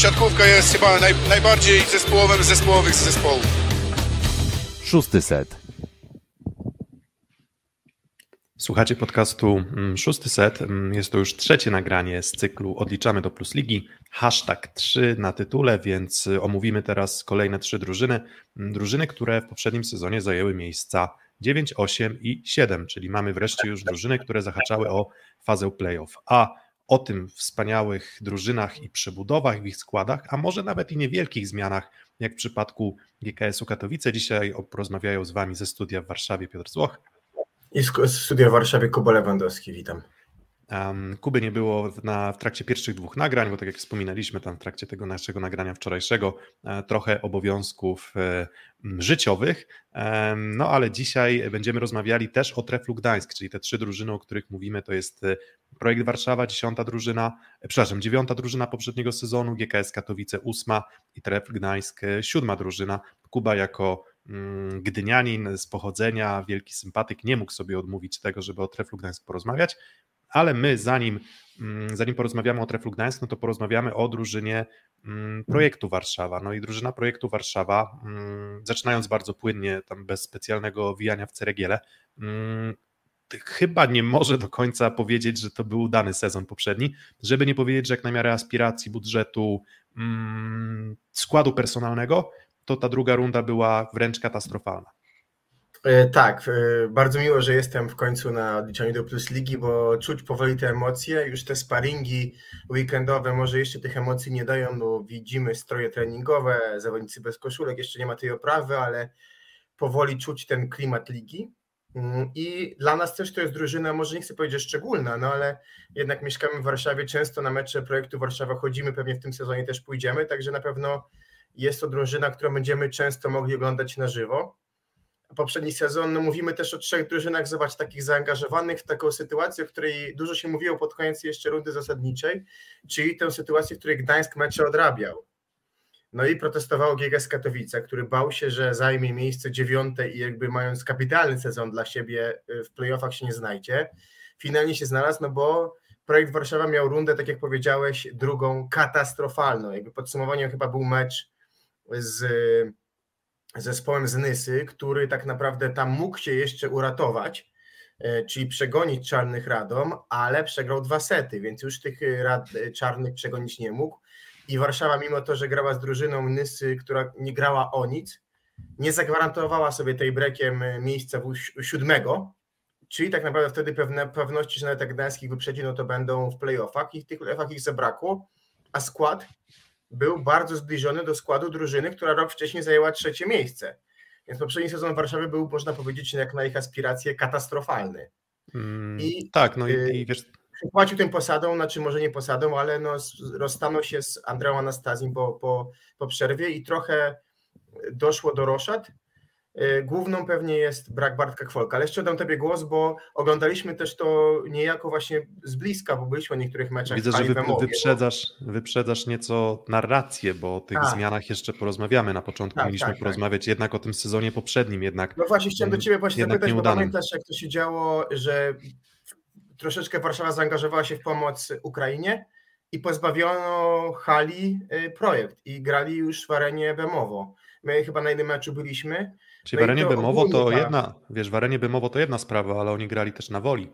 siatkówka jest chyba naj, najbardziej zespołowym zespołowych z zespołów. Szósty set. Słuchacie podcastu mm, Szósty Set. Mm, jest to już trzecie nagranie z cyklu Odliczamy do Plus Ligi. Hashtag 3 na tytule, więc y, omówimy teraz kolejne trzy drużyny. Mm, drużyny, które w poprzednim sezonie zajęły miejsca 9, 8 i 7, czyli mamy wreszcie już drużyny, które zahaczały o fazę playoff. A o tym wspaniałych drużynach i przebudowach w ich składach, a może nawet i niewielkich zmianach, jak w przypadku GKS-u Katowice, dzisiaj porozmawiają z Wami ze studia w Warszawie Piotr Złoch i z studia w Warszawie Kuba Lewandowski, witam. Kuby nie było na, w trakcie pierwszych dwóch nagrań, bo tak jak wspominaliśmy tam w trakcie tego naszego nagrania wczorajszego, e, trochę obowiązków e, życiowych, no ale dzisiaj będziemy rozmawiali też o Treflu Gdańsk, czyli te trzy drużyny, o których mówimy, to jest e, Projekt Warszawa, dziesiąta drużyna, przepraszam, dziewiąta drużyna poprzedniego sezonu, GKS Katowice ósma i Trefl Gdańsk siódma drużyna. Kuba jako Mm, gdynianin z pochodzenia, wielki sympatyk, nie mógł sobie odmówić tego, żeby o Treflu Gdańsk porozmawiać, ale my zanim, mm, zanim porozmawiamy o Treflu Gdańsk, no to porozmawiamy o drużynie mm, projektu Warszawa. No i drużyna projektu Warszawa, zaczynając bardzo płynnie, tam bez specjalnego owijania w ceregiele, chyba nie może do końca powiedzieć, że to był udany sezon poprzedni, żeby nie powiedzieć, że jak na miarę aspiracji, budżetu, składu personalnego, to ta druga runda była wręcz katastrofalna. E, tak, e, bardzo miło, że jestem w końcu na odliczaniu do Plus Ligi, bo czuć powoli te emocje, już te sparingi weekendowe może jeszcze tych emocji nie dają, bo widzimy stroje treningowe, zawodnicy bez koszulek, jeszcze nie ma tej oprawy, ale powoli czuć ten klimat ligi. Mm, I dla nas też to jest drużyna, może nie chcę powiedzieć szczególna, no ale jednak mieszkamy w Warszawie, często na mecze projektu Warszawa chodzimy, pewnie w tym sezonie też pójdziemy, także na pewno jest to drużyna, którą będziemy często mogli oglądać na żywo. Poprzedni sezon, no mówimy też o trzech drużynach, zobacz, takich zaangażowanych w taką sytuację, w której dużo się mówiło pod koniec jeszcze rundy zasadniczej, czyli tę sytuację, w której Gdańsk mecze odrabiał. No i protestował GGS Katowice, który bał się, że zajmie miejsce dziewiąte i jakby mając kapitalny sezon dla siebie y, w playoffach się nie znajdzie. Finalnie się znalazł, no bo projekt Warszawa miał rundę, tak jak powiedziałeś, drugą katastrofalną. Jakby podsumowaniem chyba był mecz z zespołem z Nysy, który tak naprawdę tam mógł się jeszcze uratować, e, czyli przegonić Czarnych Radom, ale przegrał dwa sety, więc już tych rad, czarnych przegonić nie mógł. I Warszawa, mimo to, że grała z drużyną Nysy, która nie grała o nic, nie zagwarantowała sobie tej brekiem miejsca siódmego, czyli tak naprawdę wtedy pewne pewności, że nawet jak Gdańskich wyprzedzi, no to będą w playoffach i w tych playoffach ich zabrakło, a skład był bardzo zbliżony do składu drużyny, która rok wcześniej zajęła trzecie miejsce. Więc poprzedni sezon Warszawy był, można powiedzieć, jak na ich aspiracje katastrofalny. Mm, I, tak, no i, y, i wiesz. Płacił tym posadą, znaczy może nie posadą, ale no, rozstanął się z Andreą Anastazją po, po, po przerwie i trochę doszło do roszad. Y, główną pewnie jest brak Bartka Kwolka, ale jeszcze dam Tobie głos, bo oglądaliśmy też to niejako właśnie z bliska, bo byliśmy na niektórych meczach. Widzę, że wy, wyprzedzasz, wyprzedzasz nieco narrację, bo o tych tak. zmianach jeszcze porozmawiamy. Na początku tak, mieliśmy tak, tak. porozmawiać jednak o tym sezonie poprzednim jednak. No właśnie chciałem do Ciebie właśnie zapytać, bo pamiętasz jak to się działo, że troszeczkę Warszawa zaangażowała się w pomoc Ukrainie i pozbawiono hali y, projekt i grali już w arenie Bemowo. My chyba na jednym meczu byliśmy Czyli no w arenie Bemowo to tak. jedna, wiesz, w arenie Bemowo to jedna sprawa, ale oni grali też na woli.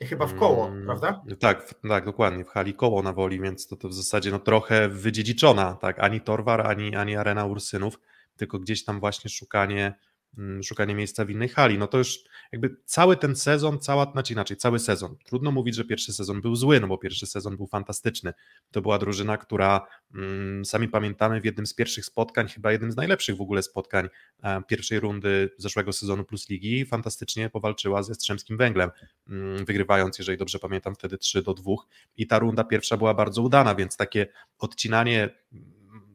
I chyba w koło, hmm, prawda? Tak, tak, dokładnie, w hali koło na woli, więc to, to w zasadzie no, trochę wydziedziczona, tak, ani Torwar, ani, ani Arena Ursynów, tylko gdzieś tam właśnie szukanie szukanie miejsca w innej hali. No to już jakby cały ten sezon, cała, znaczy inaczej, cały sezon. Trudno mówić, że pierwszy sezon był zły, no bo pierwszy sezon był fantastyczny. To była drużyna, która mm, sami pamiętamy w jednym z pierwszych spotkań, chyba jednym z najlepszych w ogóle spotkań e, pierwszej rundy zeszłego sezonu Plus Ligi, fantastycznie powalczyła ze Strzemskim Węglem, mm, wygrywając, jeżeli dobrze pamiętam, wtedy 3 do 2 i ta runda pierwsza była bardzo udana, więc takie odcinanie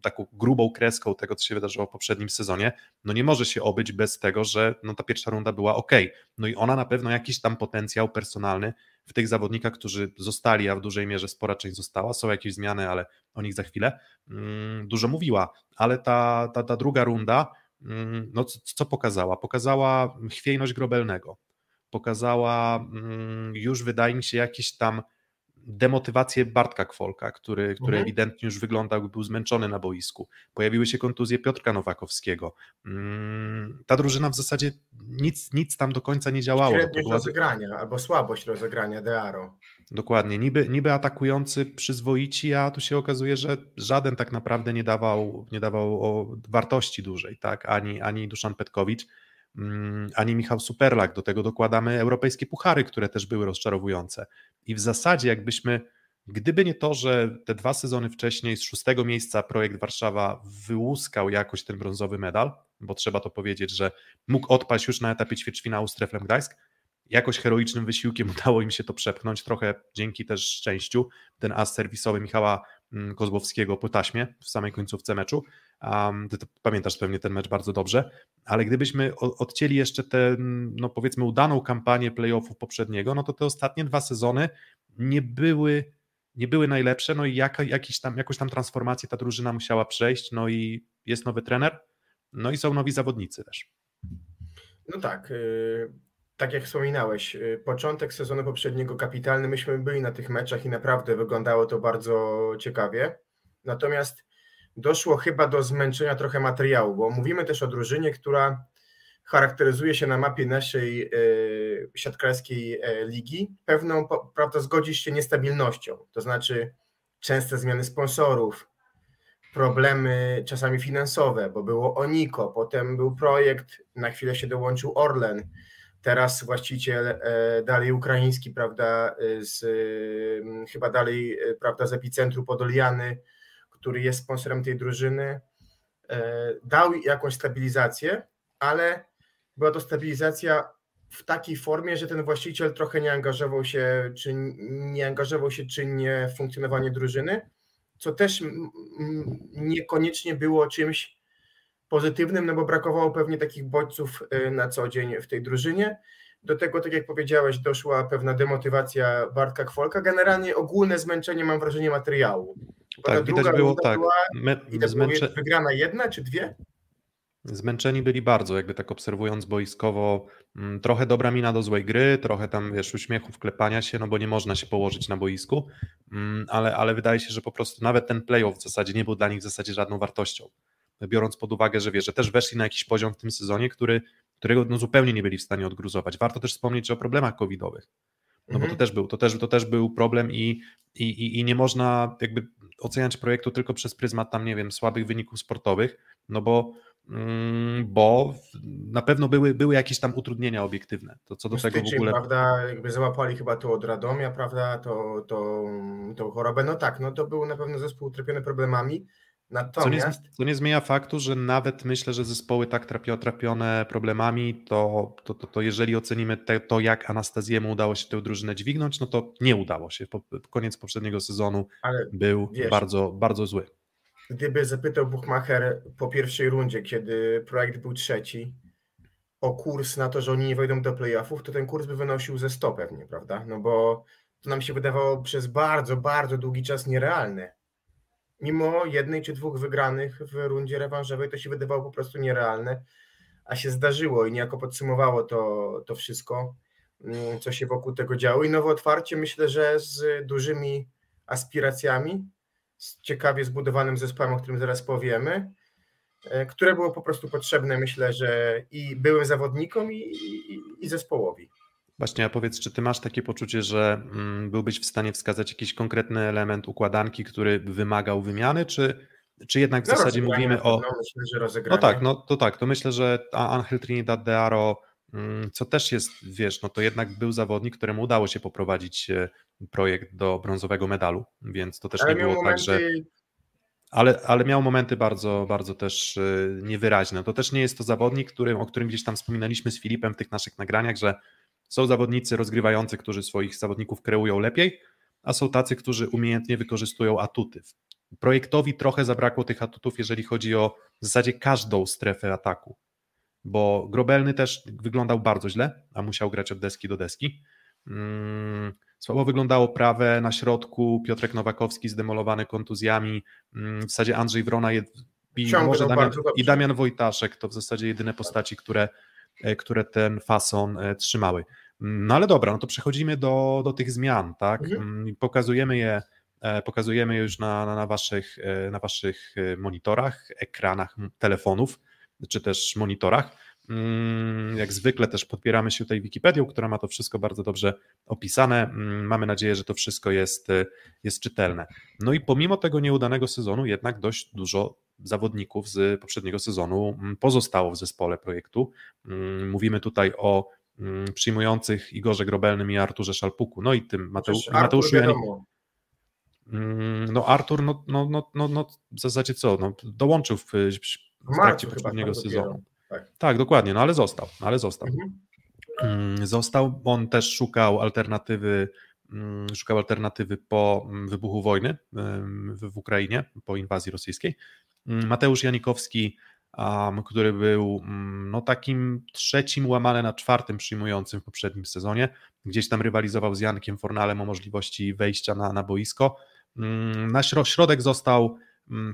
taką grubą kreską tego, co się wydarzyło w poprzednim sezonie, no nie może się obyć bez tego, że no ta pierwsza runda była ok. No i ona na pewno jakiś tam potencjał personalny w tych zawodnikach, którzy zostali, a w dużej mierze spora część została, są jakieś zmiany, ale o nich za chwilę, mm, dużo mówiła, ale ta, ta, ta druga runda, mm, no co, pokazała? Pokazała chwiejność Grobelnego, pokazała mm, już wydaje mi się jakieś tam demotywację Bartka Kwolka, który, który Mhm. ewidentnie już wyglądał, był zmęczony na boisku. Pojawiły się kontuzje Piotrka Nowakowskiego. Mm, Ta drużyna w zasadzie nic, nic tam do końca nie działało. Średniość była, rozegrania albo słabość rozegrania Dearo. dokładnie, niby, niby atakujący przyzwoici, a tu się okazuje, że żaden tak naprawdę nie dawał, nie dawał wartości dużej, tak? Ani, ani Duszan Petkowicz, ani Michał Superlak. Do tego dokładamy europejskie puchary, które też były rozczarowujące. I w zasadzie jakbyśmy, gdyby nie to, że te dwa sezony wcześniej z szóstego miejsca projekt Warszawa wyłuskał jakoś ten brązowy medal, bo trzeba to powiedzieć, że mógł odpaść już na etapie ćwierćfinału z Treflem Gdańsk, jakoś heroicznym wysiłkiem udało im się to przepchnąć, trochę dzięki też szczęściu, ten as serwisowy Michała mm, Kozłowskiego po taśmie w samej końcówce meczu. Um, ty pamiętasz pewnie ten mecz bardzo dobrze, ale gdybyśmy odcięli jeszcze tę, no powiedzmy, udaną kampanię playoffów poprzedniego, no to te ostatnie dwa sezony nie były, nie były najlepsze, no i jaka, jakiś tam, jakąś tam transformację ta drużyna musiała przejść, no i jest nowy trener, no i są nowi zawodnicy też. No tak, y, tak jak wspominałeś, y, początek sezonu poprzedniego kapitalny, myśmy byli na tych meczach i naprawdę wyglądało to bardzo ciekawie. Natomiast doszło chyba do zmęczenia trochę materiału, bo mówimy też o drużynie, która charakteryzuje się na mapie naszej y, siatkarskiej e, ligi pewną, prawda, zgodzisz się, niestabilnością. To znaczy częste zmiany sponsorów, problemy czasami finansowe, bo było Oniko, potem był projekt, na chwilę się dołączył Orlen, teraz właściciel e, dalej ukraiński, prawda, e, z, chyba dalej, e, prawda, z epicentru Podoliany, który jest sponsorem tej drużyny, dał jakąś stabilizację, ale była to stabilizacja w takiej formie, że ten właściciel trochę nie angażował się, czy nie angażował się czynnie w funkcjonowanie drużyny, co też niekoniecznie było czymś pozytywnym, no bo brakowało pewnie takich bodźców y, na co dzień w tej drużynie. Do tego, tak jak powiedziałeś, doszła pewna demotywacja Bartka Kwolka. Generalnie ogólne zmęczenie, mam wrażenie, materiału. Bo ta Tak, widać było tak. Była, Me, zmęcze, wygrana jedna czy dwie? Zmęczeni byli bardzo, jakby tak obserwując boiskowo. mm, Trochę dobra mina do złej gry, trochę tam wiesz, uśmiechów, klepania się, no bo nie można się położyć na boisku, mm, ale, ale wydaje się, że po prostu nawet ten playoff w zasadzie nie był dla nich w zasadzie żadną wartością. Biorąc pod uwagę, że wiesz, że też weszli na jakiś poziom w tym sezonie, który, którego no zupełnie nie byli w stanie odgruzować. Warto też wspomnieć o problemach covidowych. No bo to Mhm. też był, to też, to też był problem i, i, i- nie można jakby oceniać projektu tylko przez pryzmat tam, nie wiem, słabych wyników sportowych, no bo, mm, bo na pewno były, były jakieś tam utrudnienia obiektywne. To co do tego w ogóle. prawda, jakby załapali chyba to od Radomia, prawda, to, to, tą chorobę. No tak, no to był na pewno zespół utrapiony problemami. Co nie, Natomiast co nie zmienia faktu, że nawet myślę, że zespoły tak trapio, trapione problemami, to, to, to, to jeżeli ocenimy te, to, jak Anastazjemu udało się tę drużynę dźwignąć, no to nie udało się. Po, koniec poprzedniego sezonu ale był Wiesz. bardzo, bardzo zły. gdyby zapytał Buchmacher po pierwszej rundzie, kiedy projekt był trzeci, o kurs na to, że oni nie wejdą do playoffów, to ten kurs by wynosił ze 100 pewnie, prawda? No bo to nam się wydawało przez bardzo, bardzo długi czas nierealne. Mimo jednej czy dwóch wygranych w rundzie rewanżowej, to się wydawało po prostu nierealne, a się zdarzyło i niejako podsumowało to, to wszystko, mm, co się wokół tego działo. I nowe otwarcie myślę, że z dużymi aspiracjami, z ciekawie zbudowanym zespołem, o którym zaraz powiemy, e, które było po prostu potrzebne, myślę, że i byłym zawodnikom, i, i, i zespołowi. Właśnie, a powiedz, czy ty masz takie poczucie, że mm, byłbyś w stanie wskazać jakiś konkretny element układanki, który wymagał wymiany, czy, czy jednak w No, zasadzie mówimy o. myślę, No rozegranie. tak, no to tak, to myślę, że Angel Trinidad de Aro, mm, co też jest, wiesz, no to jednak był zawodnik, któremu udało się poprowadzić e, projekt do brązowego medalu, więc to też Ale nie było tak, że. momenty, Ale, ale miał momenty bardzo, bardzo też e, niewyraźne. To też nie jest to zawodnik, którym, o którym gdzieś tam wspominaliśmy z Filipem w tych naszych nagraniach, że są zawodnicy rozgrywający, którzy swoich zawodników kreują lepiej, a są tacy, którzy umiejętnie wykorzystują atuty. Projektowi trochę zabrakło tych atutów, jeżeli chodzi o w zasadzie każdą strefę ataku, bo Grobelny też wyglądał bardzo źle, a musiał grać od deski do deski. Mm, Słabo wyglądało prawe na środku, Piotrek Nowakowski zdemolowany kontuzjami, mm, w zasadzie Andrzej Wrona i, Damian, i Damian Wojtaszek to w zasadzie jedyne postaci, które, które ten fason e, trzymały. No ale dobra, no to przechodzimy do, do tych zmian, tak? Mhm. Mm, Pokazujemy je, e, pokazujemy je już na, na, na, waszych, e, na waszych e, monitorach, ekranach telefonów, czy też monitorach. Mm, Jak zwykle też podpieramy się tutaj Wikipedią, która ma to wszystko bardzo dobrze opisane. Mm, Mamy nadzieję, że to wszystko jest, e, jest czytelne. No i pomimo tego nieudanego sezonu, jednak dość dużo zawodników z poprzedniego sezonu mm, pozostało w zespole projektu. Mm, Mówimy tutaj o mm, przyjmujących Igorze Grobelnym i Arturze Szalpuku, no i tym Mateu, Przecież Artur Mateuszu Janik. Mm, No Artur, no, no, no, no, no w zasadzie co, no, dołączył w, w trakcie poprzedniego sezonu. Tak. Tak, dokładnie, no ale został, no, ale został. Mhm. Mm, Został, on też szukał alternatywy, mm, szukał alternatywy po mm, wybuchu wojny w Ukrainie, po inwazji rosyjskiej. Mateusz Janikowski, który był no, takim trzecim łamane na czwartym przyjmującym w poprzednim sezonie, gdzieś tam rywalizował z Jankiem Fornalem o możliwości wejścia na, na boisko. Na śro- środek został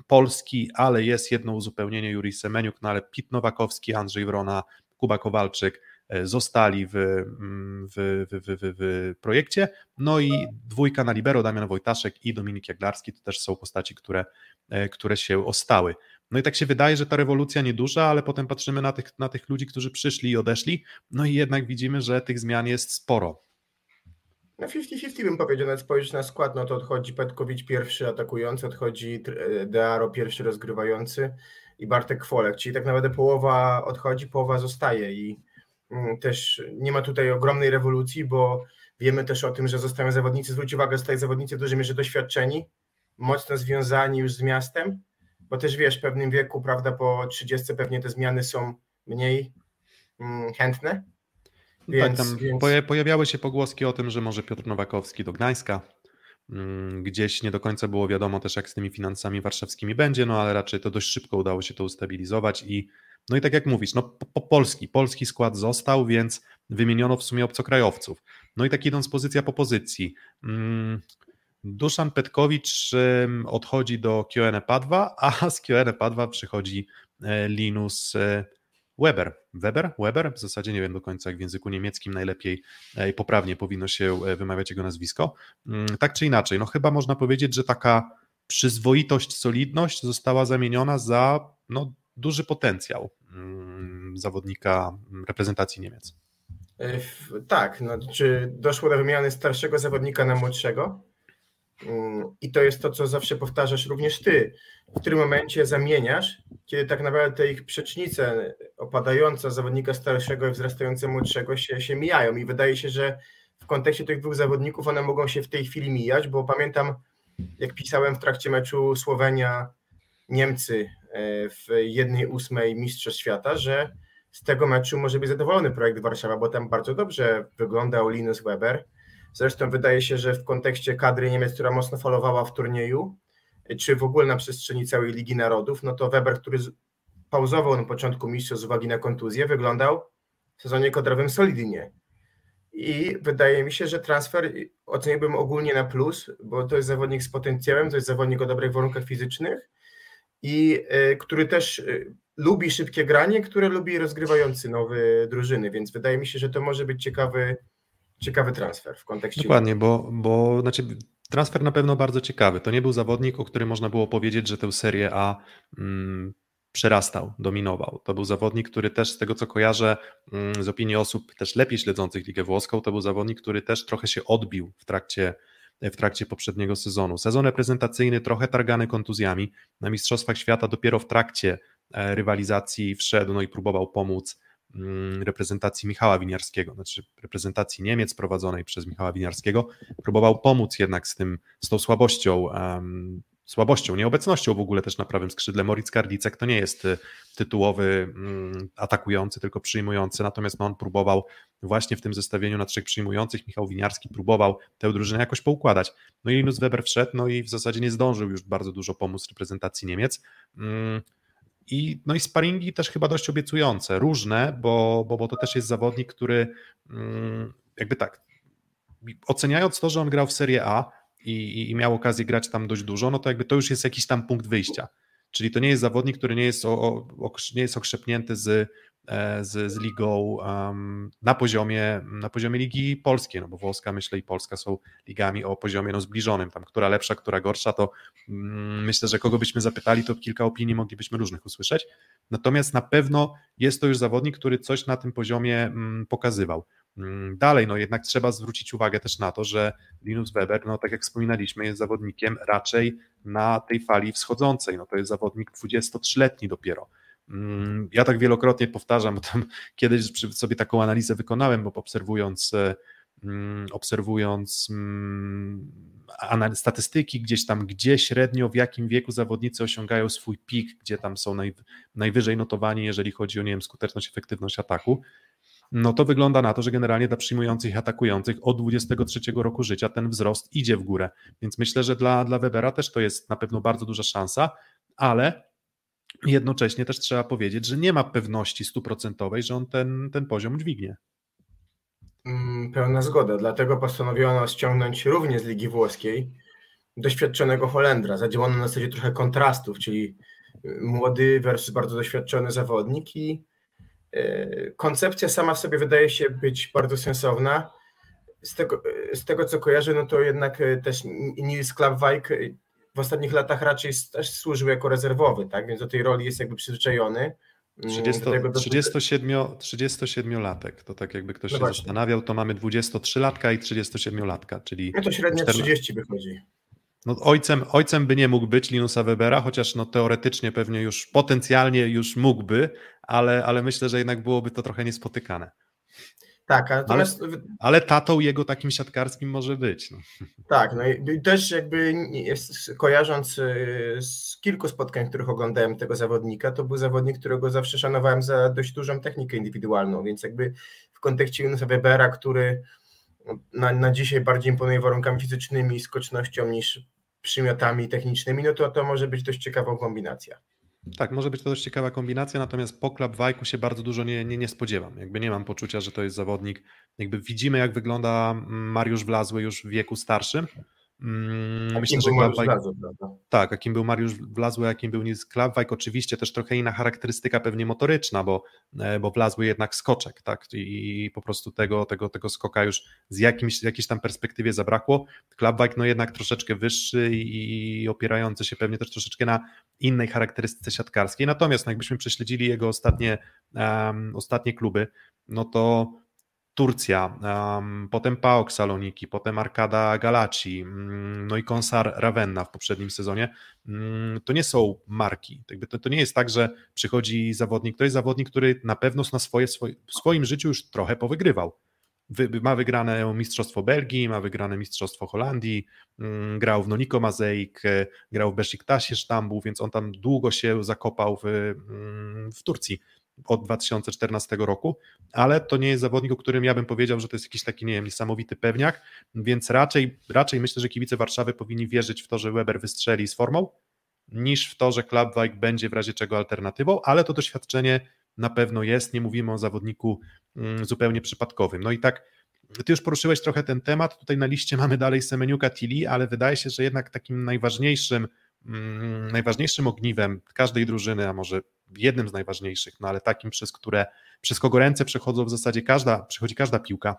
polski, ale jest jedno uzupełnienie Juri Semeniuk, no ale Pit Nowakowski, Andrzej Wrona, Kuba Kowalczyk e, zostali w, mm, w, w, w, w, projekcie. No i dwójka na libero, Damian Wojtaszek i Dominik Jaglarski, to też są postaci, które, e, które się ostały. No i tak się wydaje, że ta rewolucja nieduża, ale potem patrzymy na tych, na tych ludzi, którzy przyszli i odeszli, no i jednak widzimy, że tych zmian jest sporo. Na 50-50 bym powiedział, nawet spojrzeć na skład, no to odchodzi Petkowicz pierwszy atakujący, odchodzi Dearo pierwszy rozgrywający i Bartek Kwolek, czyli tak naprawdę połowa odchodzi, połowa zostaje i mm, też nie ma tutaj ogromnej rewolucji, bo wiemy też o tym, że zostają zawodnicy, zwróć uwagę, zostają zawodnicy w dużej mierze doświadczeni, mocno związani już z miastem, bo też wiesz, w pewnym wieku, prawda, po 30 pewnie te zmiany są mniej mm, chętne, Więc- tak, tam więc- poja- pojawiały się pogłoski o tym, że może Piotr Nowakowski do Gdańska. Mm, Gdzieś nie do końca było wiadomo też, jak z tymi finansami warszawskimi będzie, no ale raczej to dość szybko udało się to ustabilizować i no i tak jak mówisz, no po, po polski, polski skład został, więc wymieniono w sumie obcokrajowców. No i tak idąc pozycja po pozycji. mm, Duszan Petkowicz odchodzi do QN Padwa, a z QN Padwa przychodzi e, Linus e, Weber. Weber? Weber? W zasadzie nie wiem do końca, jak w języku niemieckim najlepiej e, i poprawnie powinno się e, wymawiać jego nazwisko. Mm, Tak czy inaczej, no chyba można powiedzieć, że taka przyzwoitość, solidność została zamieniona za no, duży potencjał mm, zawodnika reprezentacji Niemiec. E, Tak, no, czy doszło do wymiany starszego zawodnika na młodszego? Mm, I to jest to, co zawsze powtarzasz również ty. W którym momencie zamieniasz, kiedy tak naprawdę te ich przecznice opadająca zawodnika starszego i wzrastające młodszego się, się mijają. I wydaje się, że w kontekście tych dwóch zawodników one mogą się w tej chwili mijać, bo pamiętam, jak pisałem w trakcie meczu Słowenia-Niemcy e, w jednej ósmej Mistrzostw Świata, że z tego meczu może być zadowolony projekt Warszawa, bo tam bardzo dobrze wyglądał Linus Weber. Zresztą wydaje się, że w kontekście kadry Niemiec, która mocno falowała w turnieju, czy w ogóle na przestrzeni całej Ligi Narodów, no to Weber, który pauzował na początku mistrzostw z uwagi na kontuzję, wyglądał w sezonie kodrowym solidnie. I wydaje mi się, że transfer oceniłbym ogólnie na plus, bo to jest zawodnik z potencjałem, to jest zawodnik o dobrych warunkach fizycznych i y, który też y, lubi szybkie granie, które lubi rozgrywający nowy drużyny, więc wydaje mi się, że to może być ciekawy, ciekawy transfer w kontekście. Dokładnie, bo, bo znaczy, transfer na pewno bardzo ciekawy. To nie był zawodnik, o którym można było powiedzieć, że tę serię A mm, przerastał, dominował. To był zawodnik, który też z tego co kojarzę mm, z opinii osób też lepiej śledzących Ligę Włoską, to był zawodnik, który też trochę się odbił w trakcie w trakcie poprzedniego sezonu. Sezon reprezentacyjny trochę targany kontuzjami. Na Mistrzostwach Świata dopiero w trakcie e, rywalizacji wszedł no i próbował pomóc reprezentacji Michała Winiarskiego, znaczy reprezentacji Niemiec prowadzonej przez Michała Winiarskiego, próbował pomóc jednak z tym, z tą słabością, em, słabością, nieobecnością w ogóle też na prawym skrzydle. Moritz Kardicek to nie jest y, tytułowy mm, atakujący, tylko przyjmujący, natomiast no, on próbował właśnie w tym zestawieniu na trzech przyjmujących, Michał Winiarski próbował tę drużynę jakoś poukładać. No i Linus Weber wszedł, no i w zasadzie nie zdążył już bardzo dużo pomóc reprezentacji Niemiec. Mm, i, no i sparingi też chyba dość obiecujące, różne, bo, bo, bo to też jest zawodnik, który mm, jakby tak, oceniając to, że on grał w Serie A i, i, miał okazję grać tam dość dużo, no to jakby to już jest jakiś tam punkt wyjścia. Czyli to nie jest zawodnik, który nie jest, o, o, nie jest okrzepnięty z, z, z ligą um, na, poziomie, na poziomie ligi polskiej, no bo włoska, myślę, i polska są ligami o poziomie no, zbliżonym, tam która lepsza, która gorsza, to um, myślę, że kogo byśmy zapytali, to kilka opinii moglibyśmy różnych usłyszeć, natomiast na pewno jest to już zawodnik, który coś na tym poziomie um, pokazywał. Mm, dalej, no jednak trzeba zwrócić uwagę też na to, że Linus Weber, no tak jak wspominaliśmy, jest zawodnikiem raczej na tej fali wschodzącej. No to jest zawodnik 23-letni dopiero. Mm, ja tak wielokrotnie powtarzam, bo tam kiedyś sobie taką analizę wykonałem, bo obserwując, e, mm, obserwując statystyki gdzieś tam, gdzie średnio, w jakim wieku zawodnicy osiągają swój pik, gdzie tam są naj, najwyżej notowani, jeżeli chodzi o nie wiem, skuteczność, efektywność ataku, no to wygląda na to, że generalnie dla przyjmujących i atakujących od 23 roku życia ten wzrost idzie w górę. Więc myślę, że dla, dla Webera też to jest na pewno bardzo duża szansa, ale jednocześnie też trzeba powiedzieć, że nie ma pewności stuprocentowej, że on ten, ten poziom dźwignie. Mm, pełna zgoda, dlatego postanowiono ściągnąć również z Ligi Włoskiej doświadczonego Holendra. Zadziałano na zasadzie trochę kontrastów, czyli młody versus bardzo doświadczony zawodnik i E, koncepcja sama w sobie wydaje się być bardzo sensowna. Z tego, z tego co kojarzę, no to jednak też Nils Klapwijk w ostatnich latach raczej też służył jako rezerwowy, tak? Więc do tej roli jest jakby przyzwyczajony. 30, 37, 37-latek, to tak jakby ktoś no się właśnie. zastanawiał, to mamy 23-latka i 37-latka, czyli... No to średnio 14... 30 wychodzi. No, ojcem, ojcem by nie mógł być Linusa Webera, chociaż no, teoretycznie pewnie już potencjalnie już mógłby, ale, ale myślę, że jednak byłoby to trochę niespotykane. Tak, natomiast... ale, ale tatą jego takim siatkarskim może być. No. Tak, no i też jakby kojarząc y, z kilku spotkań, których oglądałem tego zawodnika, to był zawodnik, którego zawsze szanowałem za dość dużą technikę indywidualną, więc jakby w kontekście Linusa Webera, który na, na dzisiaj bardziej imponuje warunkami fizycznymi i skocznością niż przymiotami technicznymi, no to to może być dość ciekawą kombinacja. Tak, może być to dość ciekawa kombinacja, natomiast po Club Wajku się bardzo dużo nie, nie, nie spodziewam. Jakby nie mam poczucia, że to jest zawodnik. Jakby widzimy, jak wygląda Mariusz Wlazły już w wieku starszym. Mm, myślę, że Klapwajk, tak, jakim był Mariusz Wlazły, jakim był Nils Klapwajk, oczywiście też trochę inna charakterystyka pewnie motoryczna, bo, e, bo Wlazły jednak skoczek, tak, i po prostu tego, tego, tego skoka już z jakimś, jakiejś tam perspektywie zabrakło. Klapwajk no jednak troszeczkę wyższy i, i opierający się pewnie też troszeczkę na innej charakterystyce siatkarskiej, natomiast no jakbyśmy prześledzili jego ostatnie, um, ostatnie kluby, no to Turcja, potem PAOK Saloniki, potem Arkada Galaci, um, no i Konsar Ravenna w poprzednim sezonie, um, to nie są marki. To, nie jest tak, że przychodzi zawodnik, to jest zawodnik, który na pewno na swoje, w swoim życiu już trochę powygrywał. Wy, ma wygrane Mistrzostwo Belgii, ma wygrane Mistrzostwo Holandii, mm, grał w Noniko Mazeik, e, grał w Besiktasie Sztambuł, więc on tam długo się zakopał w, mm, w Turcji od 2014 roku, ale to nie jest zawodnik, o którym ja bym powiedział, że to jest jakiś taki, nie wiem, niesamowity pewniak, więc raczej, raczej myślę, że kibice Warszawy powinni wierzyć w to, że Weber wystrzeli z formą, niż w to, że Klapwijk będzie w razie czego alternatywą, ale to doświadczenie na pewno jest, nie mówimy o zawodniku mm, zupełnie przypadkowym. No i tak, ty już poruszyłeś trochę ten temat, tutaj na liście mamy dalej Semeniuka Tili, ale wydaje się, że jednak takim najważniejszym, najważniejszym ogniwem każdej drużyny, a może jednym z najważniejszych, no ale takim, przez które, przez kogo ręce przechodzą w zasadzie każda, przechodzi każda piłka,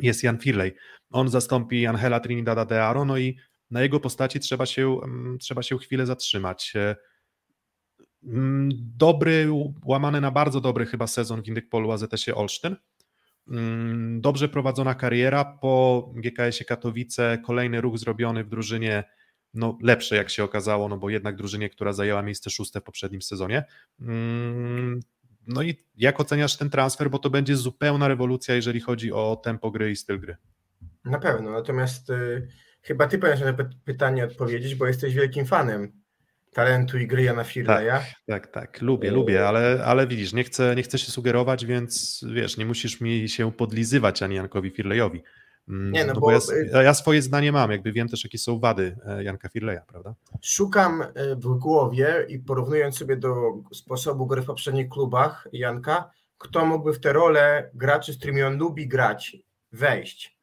jest Jan Firley. On zastąpi Angela Trinidada de Aro, no i na jego postaci trzeba się, mm, trzeba się chwilę zatrzymać. E, mm, dobry, łamany na bardzo dobry chyba sezon w Indykpolu AZS-ie Olsztyn. Mm, dobrze prowadzona kariera po GKS-ie Katowice, kolejny ruch zrobiony w drużynie no, lepsze, jak się okazało, no bo jednak drużynie, która zajęła miejsce szóste w poprzednim sezonie. Mm, no i jak oceniasz ten transfer, bo to będzie zupełna rewolucja, jeżeli chodzi o tempo gry i styl gry. Na pewno, natomiast y, chyba ty powinieneś na pytanie odpowiedzieć, bo jesteś wielkim fanem talentu i gry Jana Firleja. Tak, tak, tak, lubię, y lubię, ale, ale widzisz, nie chcę, nie chcę się sugerować, więc wiesz, nie musisz mi się podlizywać ani Jankowi Firlejowi. Mm, nie, no, no bo, bo ja, ja, swoje zdanie mam, jakby wiem też, jakie są wady e, Janka Firleja, prawda? Szukam e, w głowie i porównując sobie do sposobu gry w poprzednich klubach Janka, kto mógłby w tę rolę graczy, z którymi on lubi grać, wejść.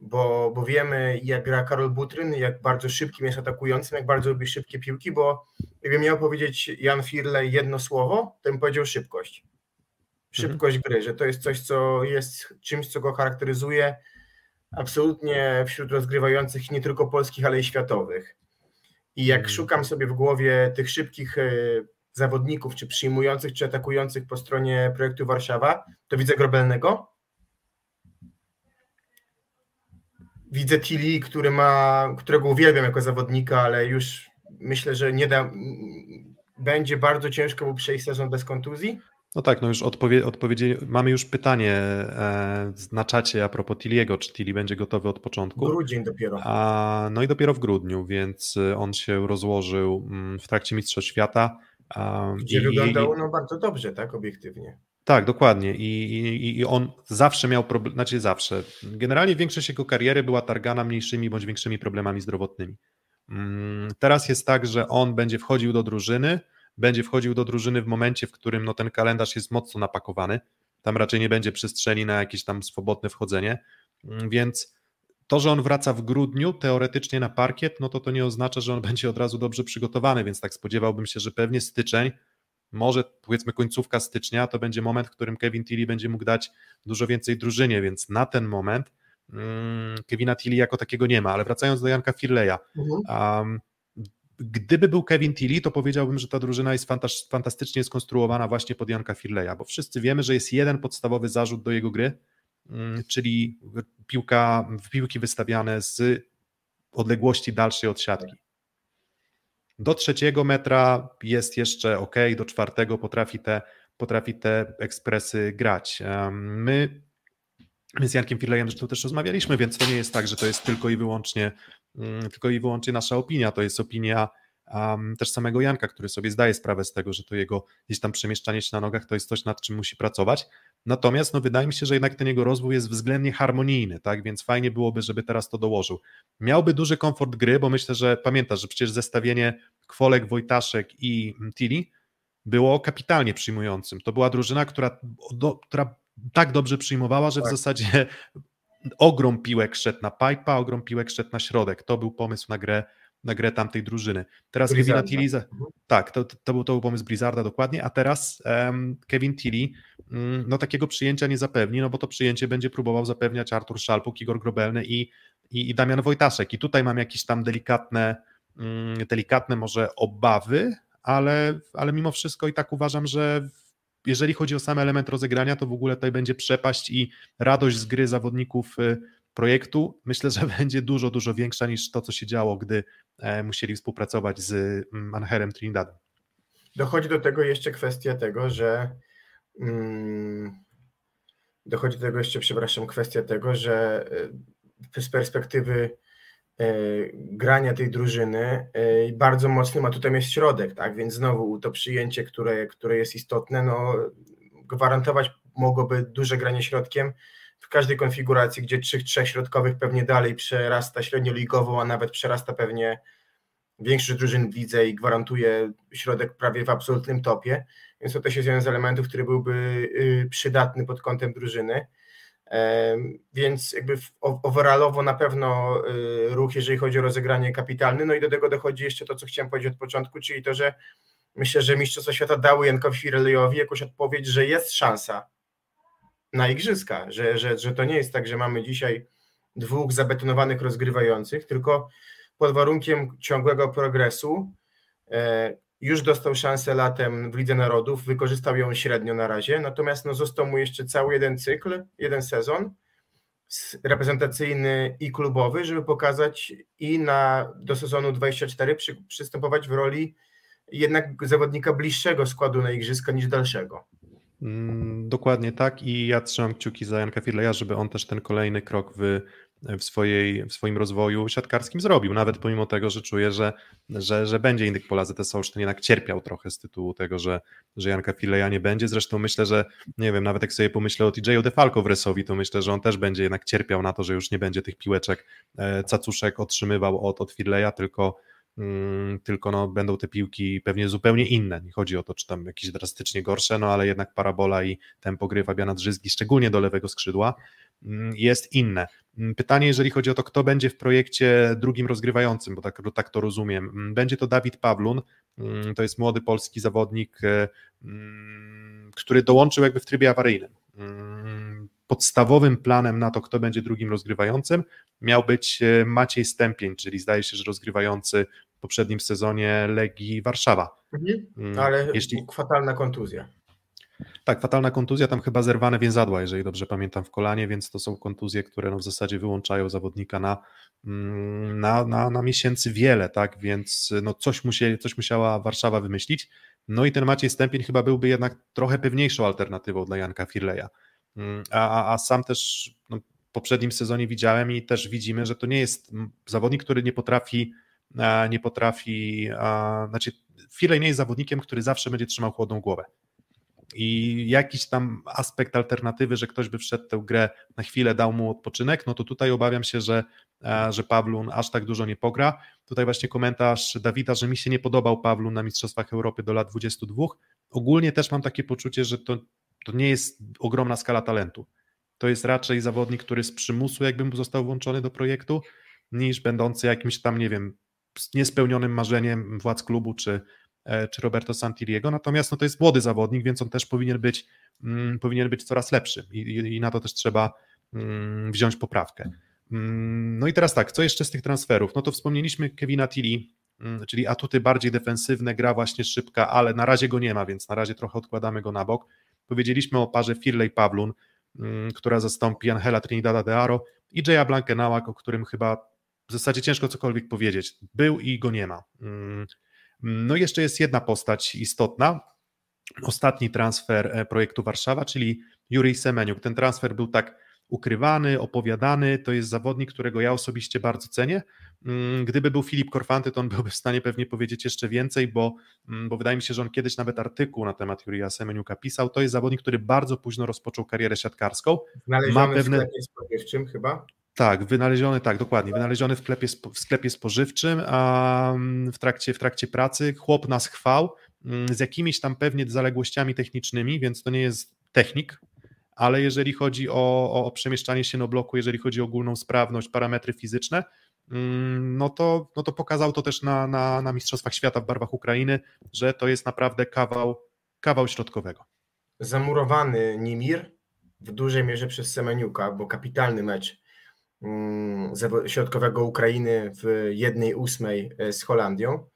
Bo, bo wiemy, jak gra Karol Butryn, jak bardzo szybkim jest atakującym, jak bardzo lubi szybkie piłki, bo gdybym miał powiedzieć Jan Firlej jedno słowo, to bym powiedział szybkość. szybkość gry, że to jest coś, co jest czymś, co go charakteryzuje absolutnie wśród rozgrywających nie tylko polskich, ale i światowych. I jak Mhm. szukam sobie w głowie tych szybkich e, zawodników, czy przyjmujących, czy atakujących po stronie projektu Warszawa, to widzę Grobelnego. Widzę Tilly, który ma, którego uwielbiam jako zawodnika, ale już myślę, że nie da, będzie bardzo ciężko mu przejść sezon bez kontuzji. No tak, no już odpowie, odpowiedzi, mamy już pytanie e, na czacie a propos Tiliego, czy Tilly będzie gotowy od początku. Grudzień dopiero. A, no i dopiero w grudniu, więc e, on się rozłożył mm, w trakcie Mistrzostw Świata. a, Gdzie i- wyglądał no, bardzo dobrze, tak, obiektywnie. Tak, dokładnie. I, i, I on zawsze miał problem, znaczy zawsze. Generalnie większość jego kariery była targana mniejszymi bądź większymi problemami zdrowotnymi. Mm, Teraz jest tak, że on będzie wchodził do drużyny, będzie wchodził do drużyny w momencie, w którym no, ten kalendarz jest mocno napakowany. Tam raczej nie będzie przestrzeni na jakieś tam swobodne wchodzenie. Mm, Więc to, że on wraca w grudniu teoretycznie na parkiet, no to to nie oznacza, że on będzie od razu dobrze przygotowany, więc tak spodziewałbym się, że pewnie styczeń może powiedzmy końcówka stycznia to będzie moment, w którym Kevin Tilly będzie mógł dać dużo więcej drużynie, więc na ten moment mm, Kevina Tilly jako takiego nie ma, ale wracając do Janka Firleja, um, gdyby był Kevin Tilly, to powiedziałbym, że ta drużyna jest fantas- fantastycznie skonstruowana właśnie pod Janka Firleja, bo wszyscy wiemy, że jest jeden podstawowy zarzut do jego gry, mm, czyli piłka, piłki wystawiane z odległości dalszej od siatki. Do trzeciego metra jest jeszcze ok, do czwartego potrafi te, potrafi te ekspresy grać. My, my z Jankiem Firlejem zresztą też rozmawialiśmy, więc to nie jest tak, że to jest tylko i wyłącznie, tylko i wyłącznie nasza opinia, to jest opinia um, też samego Janka, który sobie zdaje sprawę z tego, że to jego gdzieś tam przemieszczanie się na nogach to jest coś, nad czym musi pracować. Natomiast no, wydaje mi się, że jednak ten jego rozwój jest względnie harmonijny, tak? Więc fajnie byłoby, żeby teraz to dołożył. Miałby duży komfort gry, bo myślę, że pamiętasz, że przecież zestawienie Kwolek, Wojtaszek i Tilly było kapitalnie przyjmującym. To była drużyna, która, do, która tak dobrze przyjmowała, że w Tak. zasadzie ogrom piłek szedł na pipa, ogrom piłek szedł na środek. To był pomysł na grę, na grę tamtej drużyny. Teraz Kevina Blizzarda. Tilly, za, Mhm. tak, to, to, był, to był pomysł Blizzarda dokładnie, a teraz em, Kevin Tilly mm, no takiego przyjęcia nie zapewni, no bo to przyjęcie będzie próbował zapewniać Artur Szalpuk, Igor Grobelny i, i, i Damian Wojtaszek i tutaj mam jakieś tam delikatne, mm, delikatne może obawy, ale, ale mimo wszystko i tak uważam, że jeżeli chodzi o sam element rozegrania, to w ogóle tutaj będzie przepaść i radość z gry zawodników y, projektu myślę, że będzie dużo, dużo większa niż to, co się działo, gdy e, musieli współpracować z mm, Anherem Trinidadem. Dochodzi do tego jeszcze kwestia tego, że mm, dochodzi do tego jeszcze, przepraszam, kwestia tego, że e, z perspektywy grania tej drużyny e, bardzo mocny ma tutaj jest środek, tak? Więc znowu to przyjęcie, które, które jest istotne, no gwarantować mogłoby duże granie środkiem w każdej konfiguracji, gdzie trzech, trzech środkowych pewnie dalej przerasta średnioligową, a nawet przerasta pewnie większość drużyn w lidze i gwarantuje środek prawie w absolutnym topie, więc to też jest jeden z elementów, który byłby y, przydatny pod kątem drużyny. Więc jakby overallowo na pewno y, ruch, jeżeli chodzi o rozegranie kapitalny. No i do tego dochodzi jeszcze to, co chciałem powiedzieć od początku, czyli to, że myślę, że Mistrzostwa Świata dały Jankowi Firelejowi jakąś odpowiedź, że jest szansa na igrzyska, że, że, że to nie jest tak, że mamy dzisiaj dwóch zabetonowanych rozgrywających, tylko pod warunkiem ciągłego progresu. Już dostał szansę latem w Lidze Narodów, wykorzystał ją średnio na razie, natomiast no, został mu jeszcze cały jeden cykl, jeden sezon reprezentacyjny i klubowy, żeby pokazać i na do sezonu 24 przy, przystępować w roli jednak zawodnika bliższego składu na igrzyska niż dalszego. Mm, Dokładnie tak i ja trzymam kciuki za Janka Firleja, żeby on też ten kolejny krok w, w, swojej, w swoim rozwoju siatkarskim zrobił, nawet pomimo tego, że czuję, że, że, że będzie Indyk Pola ZS Olsztyn jednak cierpiał trochę z tytułu tego, że, że Janka Firleja nie będzie, zresztą myślę, że nie wiem, nawet jak sobie pomyślę o TJ-u w Resowi, to myślę, że on też będzie jednak cierpiał na to, że już nie będzie tych piłeczek e, cacuszek otrzymywał od, od Firleja, tylko tylko no, będą te piłki pewnie zupełnie inne. Nie chodzi o to, czy tam jakieś drastycznie gorsze, no ale jednak parabola i tempo gry Fabiana Drzyzgi, szczególnie do lewego skrzydła, mm, jest inne. Mm, pytanie, jeżeli chodzi o to, kto będzie w projekcie drugim rozgrywającym, bo tak, tak to rozumiem. Będzie to Dawid Pawlun, to jest młody polski zawodnik, e, który dołączył jakby w trybie awaryjnym podstawowym planem na to, kto będzie drugim rozgrywającym, miał być e, Maciej Stępień, czyli zdaje się, że rozgrywający poprzednim sezonie Legii Warszawa. Mhm, mm, ale Jeśli... fatalna kontuzja. Tak, fatalna kontuzja, tam chyba zerwane więzadła, jeżeli dobrze pamiętam, w kolanie, więc to są kontuzje, które no w zasadzie wyłączają zawodnika na, mm, na, na, na miesięcy wiele, tak, więc no coś, musieli, coś musiała Warszawa wymyślić. No i ten Maciej Stępień chyba byłby jednak trochę pewniejszą alternatywą dla Janka Firleja. Mm, a, a sam też no, w poprzednim sezonie widziałem i też widzimy, że to nie jest zawodnik, który nie potrafi, nie potrafi, znaczy Firley nie jest zawodnikiem, który zawsze będzie trzymał chłodną głowę. I jakiś tam aspekt alternatywy, że ktoś by wszedł tę grę na chwilę, dał mu odpoczynek, no to tutaj obawiam się, że, że Pawlun aż tak dużo nie pogra. Tutaj właśnie komentarz Dawida, że mi się nie podobał Pawlun na Mistrzostwach Europy do lat 22. Ogólnie też mam takie poczucie, że to to nie jest ogromna skala talentu. To jest raczej zawodnik, który z przymusu jakby został włączony do projektu, niż będący jakimś tam, nie wiem, niespełnionym marzeniem władz klubu czy, e, czy Roberto Santiliego. Natomiast no, to jest młody zawodnik, więc on też powinien być, mm, powinien być coraz lepszy I, i, i, na to też trzeba mm, wziąć poprawkę. Mm, no i teraz tak, co jeszcze z tych transferów? No to wspomnieliśmy Kevina Tilly, mm, czyli atuty bardziej defensywne, gra właśnie szybka, ale na razie go nie ma, więc na razie trochę odkładamy go na bok. Powiedzieliśmy o parze Firley-Pawlun, mm, która zastąpi Angela Trinidada de Aro i Jaya Blankenałak, o którym chyba w zasadzie ciężko cokolwiek powiedzieć. Był i go nie ma. Mm, no i jeszcze jest jedna postać istotna. Ostatni transfer e, projektu Warszawa, czyli Jurij Semeniuk. Ten transfer był tak ukrywany, opowiadany. To jest zawodnik, którego ja osobiście bardzo cenię. Mm, gdyby był Filip Korfanty, to on byłby w stanie pewnie powiedzieć jeszcze więcej, bo, mm, bo wydaje mi się, że on kiedyś nawet artykuł na temat Jurija Semeniuka pisał. To jest zawodnik, który bardzo późno rozpoczął karierę siatkarską. Znaleziony Ma pewne... w sklepie spożywczym chyba? Tak, wynaleziony, tak, dokładnie, wynaleziony w sklepie, w sklepie spożywczym, a mm, w trakcie, w trakcie pracy chłop nas chwał z jakimiś tam pewnie zaległościami technicznymi, więc to nie jest technik, ale jeżeli chodzi o, o, przemieszczanie się na bloku, jeżeli chodzi o ogólną sprawność, parametry fizyczne, mm, no to, no to pokazał to też na, na, na Mistrzostwach Świata w barwach Ukrainy, że to jest naprawdę kawał, kawał środkowego. Zamurowany Nimir w dużej mierze przez Semeniuka, bo kapitalny mecz mm, środkowego Ukrainy w jednej ósmej e, z Holandią.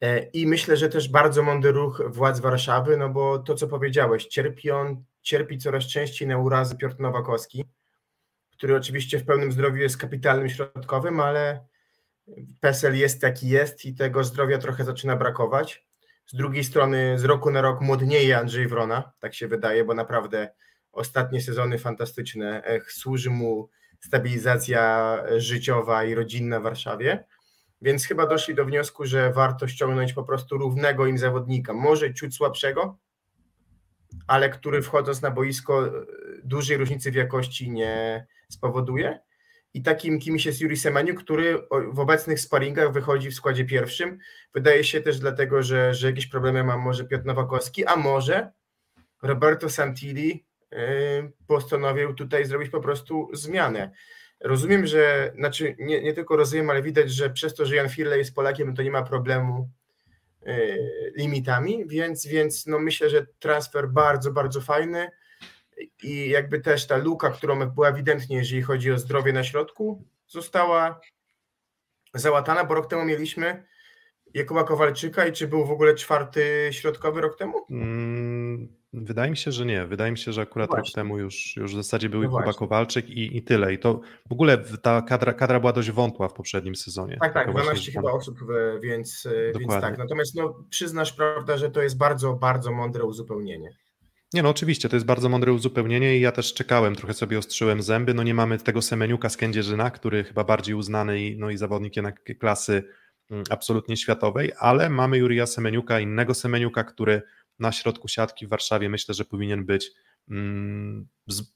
E, I myślę, że też bardzo mądry ruch władz Warszawy, no bo to, co powiedziałeś, cierpi on cierpi coraz częściej na urazy Piotr Nowakowski, który oczywiście w pełnym zdrowiu jest kapitalnym środkowym, ale PESEL jest jaki jest i tego zdrowia trochę zaczyna brakować. Z drugiej strony z roku na rok młodnieje Andrzej Wrona, tak się wydaje, bo naprawdę ostatnie sezony fantastyczne. Ech, służy mu stabilizacja życiowa i rodzinna w Warszawie. Więc chyba doszli do wniosku, że warto ściągnąć po prostu równego im zawodnika. Może ciut słabszego, ale który wchodząc na boisko e, dużej różnicy w jakości nie spowoduje. I takim kimś jest Juri Semeniu, który w obecnych sparingach wychodzi w składzie pierwszym. Wydaje się też dlatego, że, że jakieś problemy ma może Piotr Nowakowski, a może Roberto Santilli e, postanowił tutaj zrobić po prostu zmianę. Rozumiem, że, znaczy nie, nie tylko rozumiem, ale widać, że przez to, że Jan Firle jest Polakiem, to nie ma problemu E, limitami, więc, więc no myślę, że transfer bardzo, bardzo fajny i jakby też ta luka, którą była ewidentnie, jeżeli chodzi o zdrowie na środku, została załatana, bo rok temu mieliśmy Jakuba Kowalczyka i czy był w ogóle czwarty środkowy rok temu? Mm, wydaje mi się, że nie. Wydaje mi się, że akurat no rok temu już, już w zasadzie był no Kuba Kowalczyk i, i tyle. I to w ogóle ta kadra, kadra była dość wątła w poprzednim sezonie. Tak, tak, 12 chyba osób, więc, więc tak. Natomiast no, przyznasz, prawda, że to jest bardzo, bardzo mądre uzupełnienie. Nie no, oczywiście, to jest bardzo mądre uzupełnienie i ja też czekałem, trochę sobie ostrzyłem zęby. No nie mamy tego Semeniuka z Kędzierzyna, który chyba bardziej uznany i, no i zawodnik jednak klasy Mm, absolutnie światowej, ale mamy Jurija Semeniuka, innego Semeniuka, który na środku siatki w Warszawie myślę, że powinien być mm,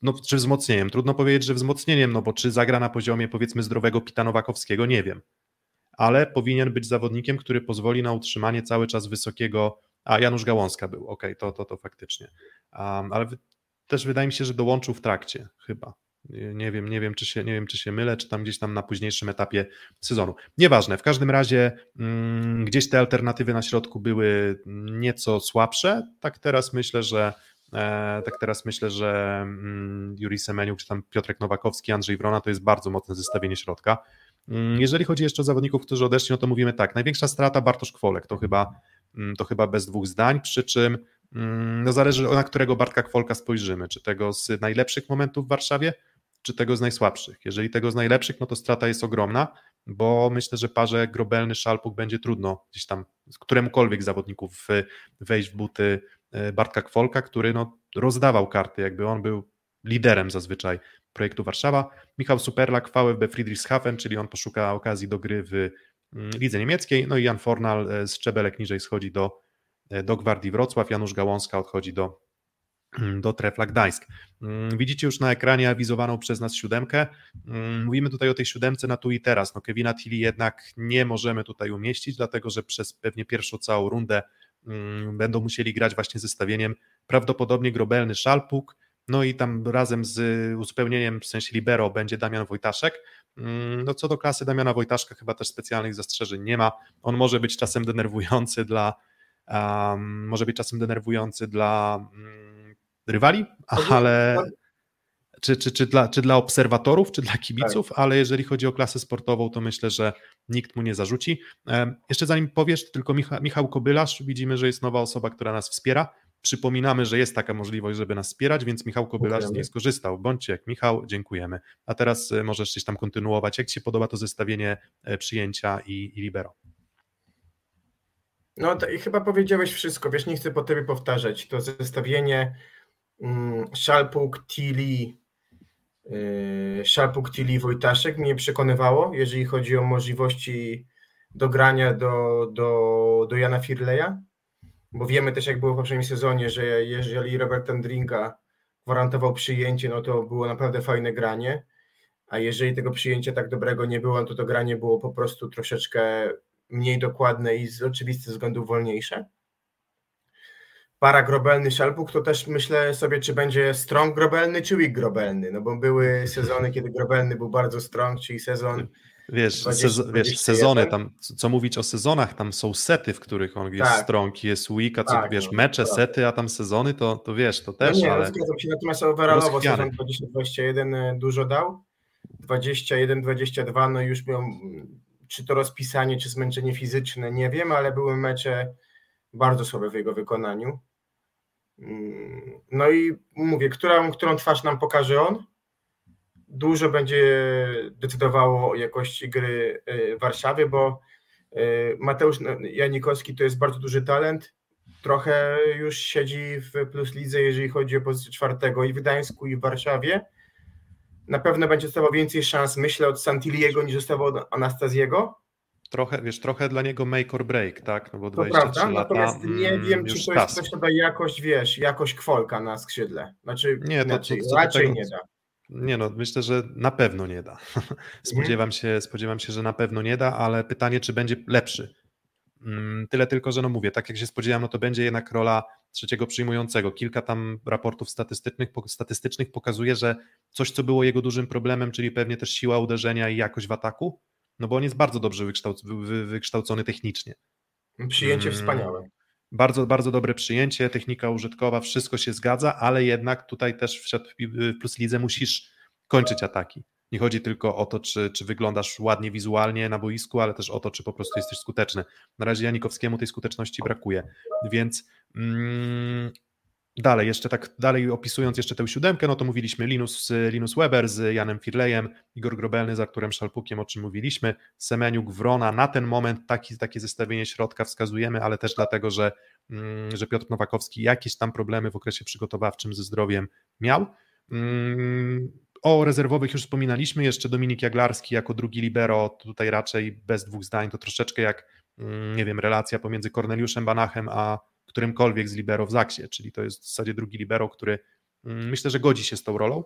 no, czy wzmocnieniem. Trudno powiedzieć, że wzmocnieniem, no bo czy zagra na poziomie powiedzmy zdrowego Pita Nowakowskiego, nie wiem. ale powinien być zawodnikiem, który pozwoli na utrzymanie cały czas wysokiego. A Janusz Gałązka był, ok, to, to, to faktycznie. Um, ale też wydaje mi się, że dołączył w trakcie, chyba. Nie wiem, nie wiem, czy się, nie wiem, czy się mylę, czy tam gdzieś tam na późniejszym etapie sezonu. Nieważne, w każdym razie mm, gdzieś te alternatywy na środku były nieco słabsze. Tak teraz myślę, że e, tak teraz myślę, że mm, Juri Semeniuk, czy tam Piotrek Nowakowski, Andrzej Wrona to jest bardzo mocne zestawienie środka. Mm, jeżeli chodzi jeszcze o zawodników, którzy odeszli, no to mówimy tak, największa strata Bartosz Kwolek, to chyba, to chyba bez dwóch zdań, przy czym no zależy na którego Bartka Kwolka spojrzymy, czy tego z najlepszych momentów w Warszawie, czy tego z najsłabszych. Jeżeli tego z najlepszych, no to strata jest ogromna, bo myślę, że parze Grobelny, Szalpuk będzie trudno gdzieś tam któremukolwiek zawodników wejść w buty e, Bartka Kwolka, który no, rozdawał karty, jakby on był liderem zazwyczaj projektu Warszawa. Michał Superlak, VfB Friedrichshafen, czyli on poszuka okazji do gry w mm, lidze niemieckiej, no i Jan Fornal e, z szczebelek niżej schodzi do, do Gwardii Wrocław, Janusz Gałązka odchodzi do do Trefla Gdańsk. Mm, widzicie już na ekranie awizowaną przez nas siódemkę. Mm, mówimy tutaj o tej siódemce na tu i teraz. No Kevina Tilly jednak nie możemy tutaj umieścić, dlatego że przez pewnie pierwszą całą rundę będą musieli grać właśnie zestawieniem prawdopodobnie Grobelny Szalpuk, no i tam razem z uzupełnieniem w sensie libero będzie Damian Wojtaszek. No co do klasy Damiana Wojtaszka chyba też specjalnych zastrzeżeń nie ma. On może być czasem denerwujący dla um, może być czasem denerwujący dla um, rywali, ale czy, czy, czy, dla, czy dla obserwatorów, czy dla kibiców, tak. ale jeżeli chodzi o klasę sportową, to myślę, że nikt mu nie zarzuci. Jeszcze zanim powiesz, tylko Micha, Michał Kobylarz, widzimy, że jest nowa osoba, która nas wspiera. Przypominamy, że jest taka możliwość, żeby nas wspierać, więc Michał Kobylarz z niej skorzystał. Bądźcie jak Michał, dziękujemy. A teraz e, możesz coś tam kontynuować. Jak Ci się podoba to zestawienie e, przyjęcia i, i libero? No to i chyba powiedziałeś wszystko, wiesz, nie chcę po tobie powtarzać. To zestawienie Szalpuk, Tili, y, Szalpuk, Tili, Wojtaszek mnie przekonywało, jeżeli chodzi o możliwości dogrania do, do, do Jana Firleja, bo wiemy też, jak było w poprzednim sezonie, że jeżeli Robert Andringa gwarantował przyjęcie, no to było naprawdę fajne granie, a jeżeli tego przyjęcia tak dobrego nie było, no to to granie było po prostu troszeczkę mniej dokładne i z oczywistych względów wolniejsze para grobelny Szalpuk, to też myślę sobie, czy będzie strong grobelny, czy weak grobelny, no bo były sezony, kiedy grobelny był bardzo strong, czyli sezon Wiesz, 20, sez wiesz sezony tam, co mówić o sezonach, tam są sety, w których on jest tak. strong, jest weak, a co tak, wiesz, no, mecze, tak. sety, a tam sezony, to, to wiesz, to też, no nie, ale... zgadzam się, natomiast overallowo sezon 2021 e, dużo dał, 21-22, no już miał, czy to rozpisanie, czy zmęczenie fizyczne, nie wiem, ale były mecze bardzo słabe w jego wykonaniu. No i mówię, którą, którą twarz nam pokaże on, dużo będzie decydowało o jakości gry y, w Warszawie, bo y, Mateusz Janikowski to jest bardzo duży talent, trochę już siedzi w Plus Lidze, jeżeli chodzi o pozycję czwartego i w Gdańsku i w Warszawie. Na pewno będzie dostawał więcej szans, myślę, od Santiliego niż dostawał od Anastazjego trochę, wiesz, trochę dla niego make or break, tak? No bo 23 to prawda, lata, natomiast nie mm, wiem, czy to jest coś, co da jakość, wiesz, jakość kwolka na skrzydle. Znaczy, nie, to, to, to, raczej tego, nie da. Nie no, myślę, że na pewno nie da. spodziewam, mhm. się, spodziewam się, że na pewno nie da, ale pytanie, czy będzie lepszy. Mm, tyle tylko, że no mówię, tak jak się spodziewałem, no to będzie jednak rola trzeciego przyjmującego. Kilka tam raportów statystycznych, statystycznych pokazuje, że coś, co było jego dużym problemem, czyli pewnie też siła uderzenia i jakość w ataku, no bo on jest bardzo dobrze wykształc wykształcony technicznie. Przyjęcie hmm. wspaniałe. Bardzo, bardzo dobre przyjęcie, technika użytkowa, wszystko się zgadza, ale jednak tutaj też w Plus Lidze musisz kończyć ataki. Nie chodzi tylko o to, czy, czy wyglądasz ładnie wizualnie na boisku, ale też o to, czy po prostu jesteś skuteczny. Na razie Janikowskiemu tej skuteczności brakuje, więc mm, Dalej, jeszcze tak dalej opisując jeszcze tę siódemkę, no to mówiliśmy Linus, Linus Weber z Janem Firlejem, Igor Grobelny z Arturem Szalpukiem, o czym mówiliśmy, Semeniuk, Wrona, na ten moment taki, takie zestawienie środka wskazujemy, ale też dlatego, że, mm, że Piotr Nowakowski jakieś tam problemy w okresie przygotowawczym ze zdrowiem miał. Mm, o rezerwowych już wspominaliśmy, jeszcze Dominik Jaglarski jako drugi libero, tutaj raczej bez dwóch zdań, to troszeczkę jak, mm, nie wiem, relacja pomiędzy Korneliuszem Banachem a którymkolwiek z libero w Zaksie, czyli to jest w zasadzie drugi libero, który mm, myślę, że godzi się z tą rolą,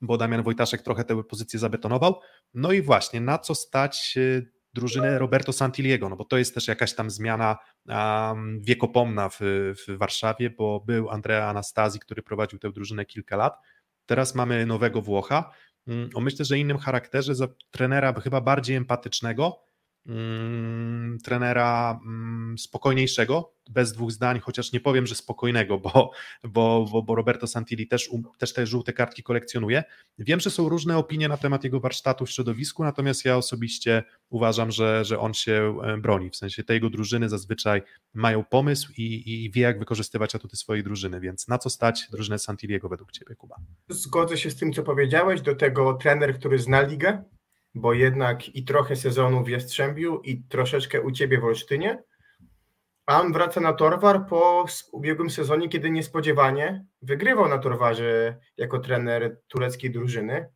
bo Damian Wojtaszek trochę tę pozycję zabetonował. No i właśnie, na co stać y, drużynę Roberto Santiliego, no bo to jest też jakaś tam zmiana um, wiekopomna w, w Warszawie, bo był Andrea Anastazji, który prowadził tę drużynę kilka lat. Teraz mamy nowego Włocha, mm, o myślę, że innym charakterze, za trenera chyba bardziej empatycznego, mm, trenera mm, spokojniejszego, bez dwóch zdań, chociaż nie powiem, że spokojnego, bo, bo, bo, Roberto Santilli też, też te żółte kartki kolekcjonuje. Wiem, że są różne opinie na temat jego warsztatu w środowisku, natomiast ja osobiście uważam, że, że on się e, broni, w sensie te jego drużyny zazwyczaj mają pomysł i, i wie, jak wykorzystywać atuty swojej drużyny, więc na co stać drużynę Santilliego według Ciebie, Kuba? Zgodzę się z tym, co powiedziałeś, do tego trener, który zna ligę, bo jednak i trochę sezonu w Jastrzębiu i troszeczkę u Ciebie w Olsztynie, a on wraca na Torwar po ubiegłym sezonie, kiedy niespodziewanie wygrywał na Torwarze jako trener tureckiej drużyny.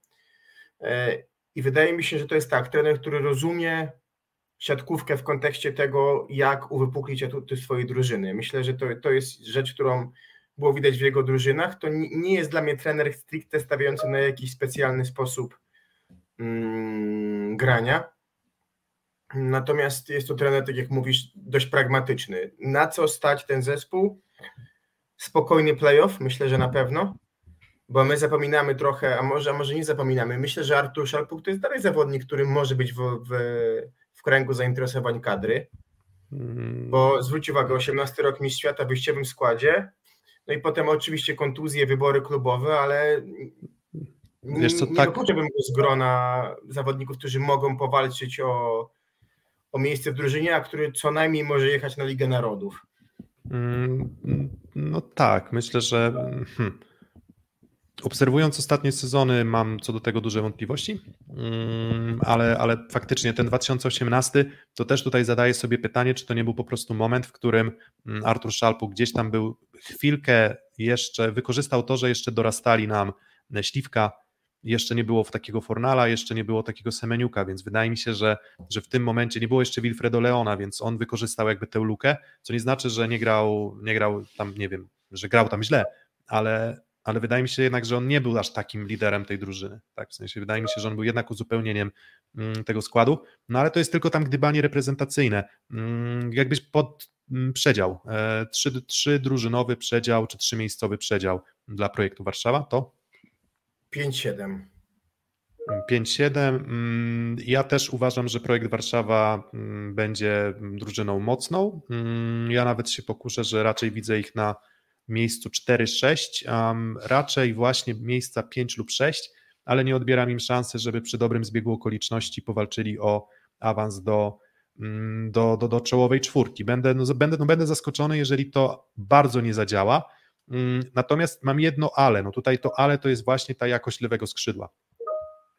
E, I wydaje mi się, że to jest tak, trener, który rozumie siatkówkę w kontekście tego, jak uwypuklić atuty swojej drużyny. Myślę, że to, to jest rzecz, którą było widać w jego drużynach. To nie jest dla mnie trener stricte stawiający na jakiś specjalny sposób mm, grania. Natomiast jest to trener, tak jak mówisz, dość pragmatyczny. Na co stać ten zespół? Spokojny playoff, myślę, że na pewno, bo my zapominamy trochę, a może, a może nie zapominamy. Myślę, że Artur Szalpuk to jest dalej zawodnik, który może być w, w, w kręgu zainteresowań kadry, mm. bo zwróć uwagę, 18 rok mistrz świata w wyjściowym składzie, no i potem oczywiście kontuzje, wybory klubowe, ale Wiesz co, nie tak... go z grona zawodników, którzy mogą powalczyć o, o miejsce w drużynie, a który co najmniej może jechać na Ligę Narodów. Mm, no tak, myślę, że hmm, obserwując ostatnie sezony mam co do tego duże wątpliwości, mm, ale, ale faktycznie ten 2018 to też tutaj zadaję sobie pytanie, czy to nie był po prostu moment, w którym mm, Artur Szalpu gdzieś tam był chwilkę jeszcze, wykorzystał to, że jeszcze dorastali nam Śliwka, jeszcze nie było takiego Fornala, jeszcze nie było takiego Semeniuka, więc wydaje mi się, że, że w tym momencie nie było jeszcze Wilfredo Leona, więc on wykorzystał jakby tę lukę, co nie znaczy, że nie grał, nie grał tam, nie wiem, że grał tam źle, ale, ale wydaje mi się jednak, że on nie był aż takim liderem tej drużyny. Tak, w sensie wydaje mi się, że on był jednak uzupełnieniem mm, tego składu, no ale to jest tylko tam gdybanie reprezentacyjne. Mm, jakbyś pod mm, przedział, e, trzy, trzy drużynowy przedział, czy trzymiejscowy przedział dla projektu Warszawa, to 5-7. 5-7. Mm, ja też uważam, że projekt Warszawa mm, będzie drużyną mocną. Mm, ja nawet się pokuszę, że raczej widzę ich na miejscu 4-6, raczej właśnie miejsca 5 lub 6, ale nie odbieram im szansy, żeby przy dobrym zbiegu okoliczności powalczyli o awans do, do, do, do czołowej czwórki. Będę, no, będę, no, będę zaskoczony, jeżeli to bardzo nie zadziała natomiast mam jedno ale, no tutaj to ale to jest właśnie ta jakość lewego skrzydła.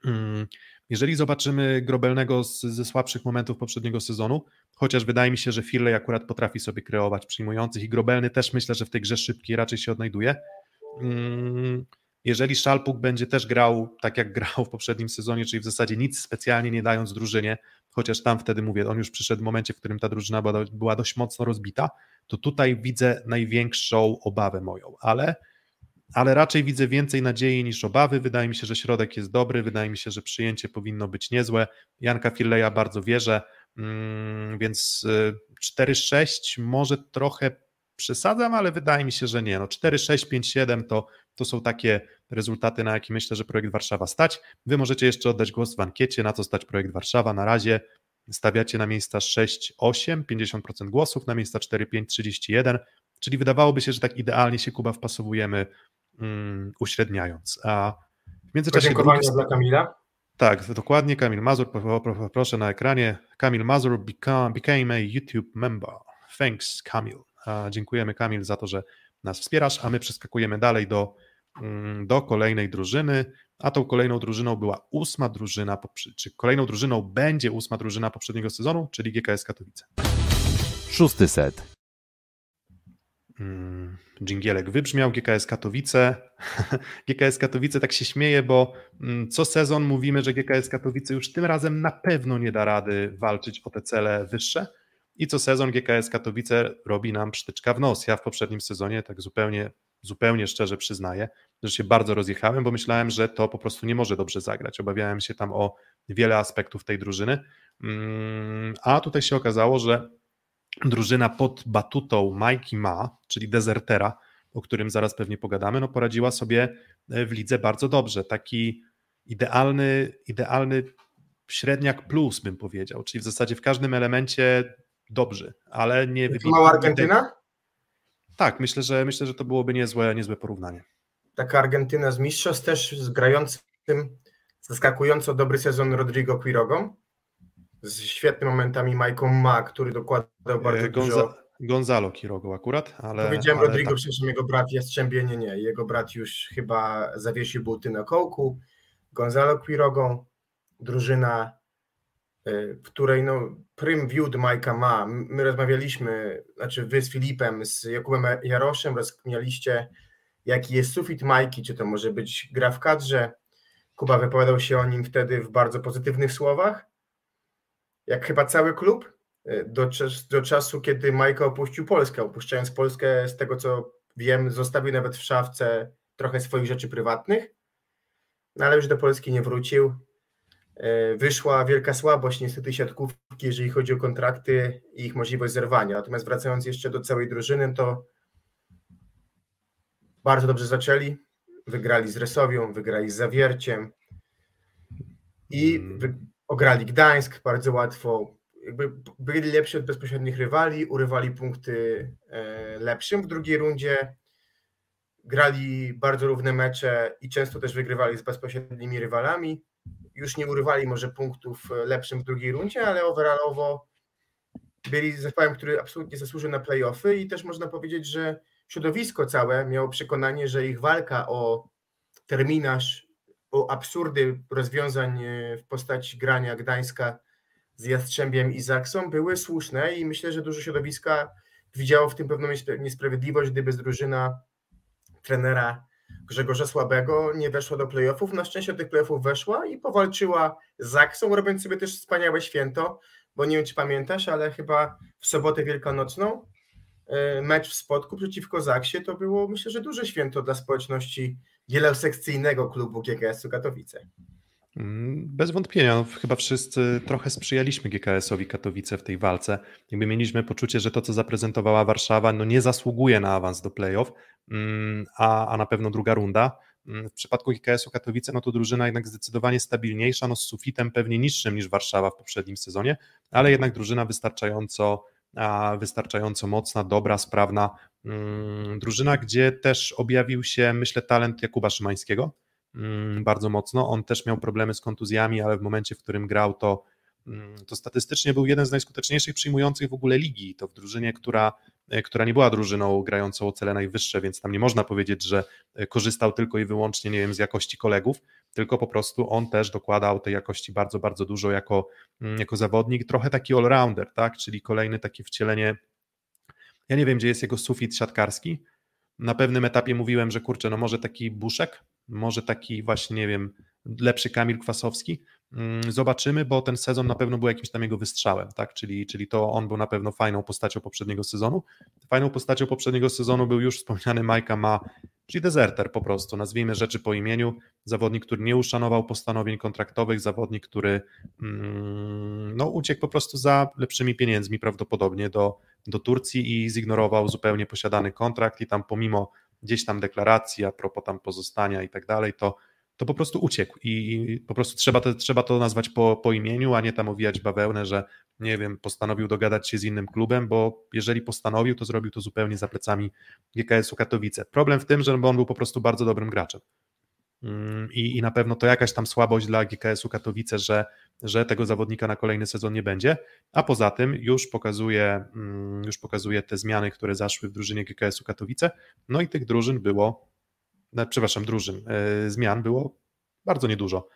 Mm, jeżeli zobaczymy Grobelnego z, ze słabszych momentów poprzedniego sezonu, chociaż wydaje mi się, że Firley akurat potrafi sobie kreować przyjmujących i Grobelny też myślę, że w tej grze szybkiej raczej się odnajduje. Mm, jeżeli Szalpuk będzie też grał tak jak grał w poprzednim sezonie, czyli w zasadzie nic specjalnie nie dając drużynie, chociaż tam wtedy mówię, on już przyszedł w momencie, w którym ta drużyna była, była dość mocno rozbita, to tutaj widzę największą obawę moją, ale, ale raczej widzę więcej nadziei niż obawy. Wydaje mi się, że środek jest dobry, wydaje mi się, że przyjęcie powinno być niezłe. Janka Firleja bardzo wierzę, mm, więc 4-6 y, może trochę przesadzam, ale wydaje mi się, że nie. No 4-6, 5-7 to, to są takie rezultaty, na jakie myślę, że projekt Warszawa stać. Wy możecie jeszcze oddać głos w ankiecie, na co stać projekt Warszawa. Na razie stawiacie na miejsca 6, 8, 50% głosów, na miejsca 4, 5, 31, czyli wydawałoby się, że tak idealnie się Kuba wpasowujemy um, uśredniając. A w międzyczasie... Podziękowania drugi... dla Kamila. Tak, dokładnie. Kamil Mazur, proszę na ekranie. Kamil Mazur became a YouTube member. Thanks, Kamil. Dziękujemy, Kamil, za to, że nas wspierasz, a my przeskakujemy dalej do, mm, do kolejnej drużyny a tą kolejną drużyną była ósma drużyna, czy kolejną drużyną będzie ósma drużyna poprzedniego sezonu, czyli GKS Katowice. Szósty set. Hmm, dżingielek wybrzmiał, GKS Katowice. GKS Katowice tak się śmieje, bo mm, co sezon mówimy, że GKS Katowice już tym razem na pewno nie da rady walczyć o te cele wyższe. I co sezon GKS Katowice robi nam przytyczka w nos. Ja w poprzednim sezonie tak zupełnie zupełnie szczerze przyznaję, że się bardzo rozjechałem, bo myślałem, że to po prostu nie może dobrze zagrać. Obawiałem się tam o wiele aspektów tej drużyny. Mm, a tutaj się okazało, że drużyna pod batutą Mikey Ma, czyli dezertera, o którym zaraz pewnie pogadamy, no poradziła sobie e, w lidze bardzo dobrze. Taki idealny, idealny średniak plus bym powiedział, czyli w zasadzie w każdym elemencie dobrze, ale nie wybitnie. Mała Argentyna? Tak, myślę, że myślę, że to byłoby niezłe, niezłe porównanie. Taka Argentyna z mistrzostw też z grającym zaskakująco dobry sezon Rodrigo Quirogo z świetnymi momentami Michael Ma, który dokładał bardzo e, Gonza dużo. Gonzalo Quirogo akurat, ale... Powiedziałem ale Rodrigo, tak. przecież jego brat Jastrzębie, nie, nie, jego brat już chyba zawiesił buty na kołku. Gonzalo Quirogo, drużyna, której no, prym wiódł Majka ma. My rozmawialiśmy, znaczy wy z Filipem, z Jakubem Jaroszem, rozkminialiście jaki jest sufit Majki, czy to może być gra w kadrze. Kuba wypowiadał się o nim wtedy w bardzo pozytywnych słowach, jak chyba cały klub, e, do, do czasu, kiedy Majka opuścił Polskę. Opuszczając Polskę, z tego co wiem, zostawił nawet w szafce trochę swoich rzeczy prywatnych, no ale już do Polski nie wrócił. E, wyszła wielka słabość niestety siatkówki, jeżeli chodzi o kontrakty i ich możliwość zerwania. Natomiast wracając jeszcze do całej drużyny, to bardzo dobrze zaczęli. Wygrali z Resowią, wygrali z Zawierciem i mm. ograli Gdańsk bardzo łatwo. Jakby byli lepsi od bezpośrednich rywali, urywali punkty e, lepszym w drugiej rundzie. Grali bardzo równe mecze i często też wygrywali z bezpośrednimi rywalami. Już nie urywali może punktów e, lepszym w drugiej rundzie, ale overallowo byli zespołem, który absolutnie zasłużył na playoffy i też można powiedzieć, że środowisko całe miało przekonanie, że ich walka o terminarz, o absurdy rozwiązań e, w postaci grania Gdańska z Jastrzębiem i Zaksą były słuszne i myślę, że dużo środowiska widziało w tym pewną niesprawiedliwość, gdyby z drużyna trenera Grzegorza Słabego nie weszła do playoffów. Na szczęście do tych playoffów weszła i powalczyła z Zaksą, robiąc sobie też wspaniałe święto, bo nie wiem, czy pamiętasz, ale chyba w sobotę wielkanocną E, mecz w Spodku przeciwko Zaksie to było myślę, że duże święto dla społeczności wielosekcyjnego klubu GKS-u Katowice. Mm, bez wątpienia, no, chyba wszyscy trochę sprzyjaliśmy GKS-owi Katowice w tej walce. Jakby mieliśmy poczucie, że to, co zaprezentowała Warszawa, no nie zasługuje na awans do playoff, a, a na pewno druga runda. Mm, w przypadku GKS-u Katowice, no to drużyna jednak zdecydowanie stabilniejsza, no z sufitem pewnie niższym niż Warszawa w poprzednim sezonie, ale jednak drużyna wystarczająco wystarczająco mocna, dobra, sprawna mm, drużyna, gdzie też objawił się, myślę, talent Jakuba Szymańskiego mm, bardzo mocno. On też miał problemy z kontuzjami, ale w momencie, w którym grał, to Mm, to statystycznie był jeden z najskuteczniejszych przyjmujących w ogóle ligi. To w drużynie, która, która nie była drużyną grającą o cele najwyższe, więc tam nie można powiedzieć, że e, korzystał tylko i wyłącznie, nie wiem, z jakości kolegów, tylko po prostu on też dokładał tej jakości bardzo, bardzo dużo jako, mm, jako zawodnik. Trochę taki all-rounder, tak? Czyli kolejny takie wcielenie. Ja nie wiem, gdzie jest jego sufit siatkarski. Na pewnym etapie mówiłem, że kurczę, no może taki Buszek, może taki właśnie, nie wiem, lepszy Kamil Kwasowski. Mm, zobaczymy, bo ten sezon na pewno był jakimś tam jego wystrzałem, tak? Czyli, czyli to on był na pewno fajną postacią poprzedniego sezonu. Fajną postacią poprzedniego sezonu był już wspomniany Majka Ma, czyli dezerter po prostu, nazwijmy rzeczy po imieniu. Zawodnik, który nie uszanował postanowień kontraktowych, zawodnik, który mm, no, uciekł po prostu za lepszymi pieniędzmi prawdopodobnie do, do Turcji i zignorował zupełnie posiadany kontrakt i tam pomimo gdzieś tam deklaracji a propos tam pozostania i tak dalej, to to po prostu uciekł i po prostu trzeba to, trzeba to nazwać po, po imieniu, a nie tam owijać bawełnę, że nie wiem, postanowił dogadać się z innym klubem, bo jeżeli postanowił, to zrobił to zupełnie za plecami GKS-u Katowice. Problem w tym, że on był po prostu bardzo dobrym graczem. Mm, I, I na pewno to jakaś tam słabość dla GKS-u Katowice, że, że tego zawodnika na kolejny sezon nie będzie, a poza tym już pokazuje, mm, już pokazuje te zmiany, które zaszły w drużynie GKS-u Katowice, no i tych drużyn było no, przepraszam, drużyn, e, zmian było bardzo niedużo,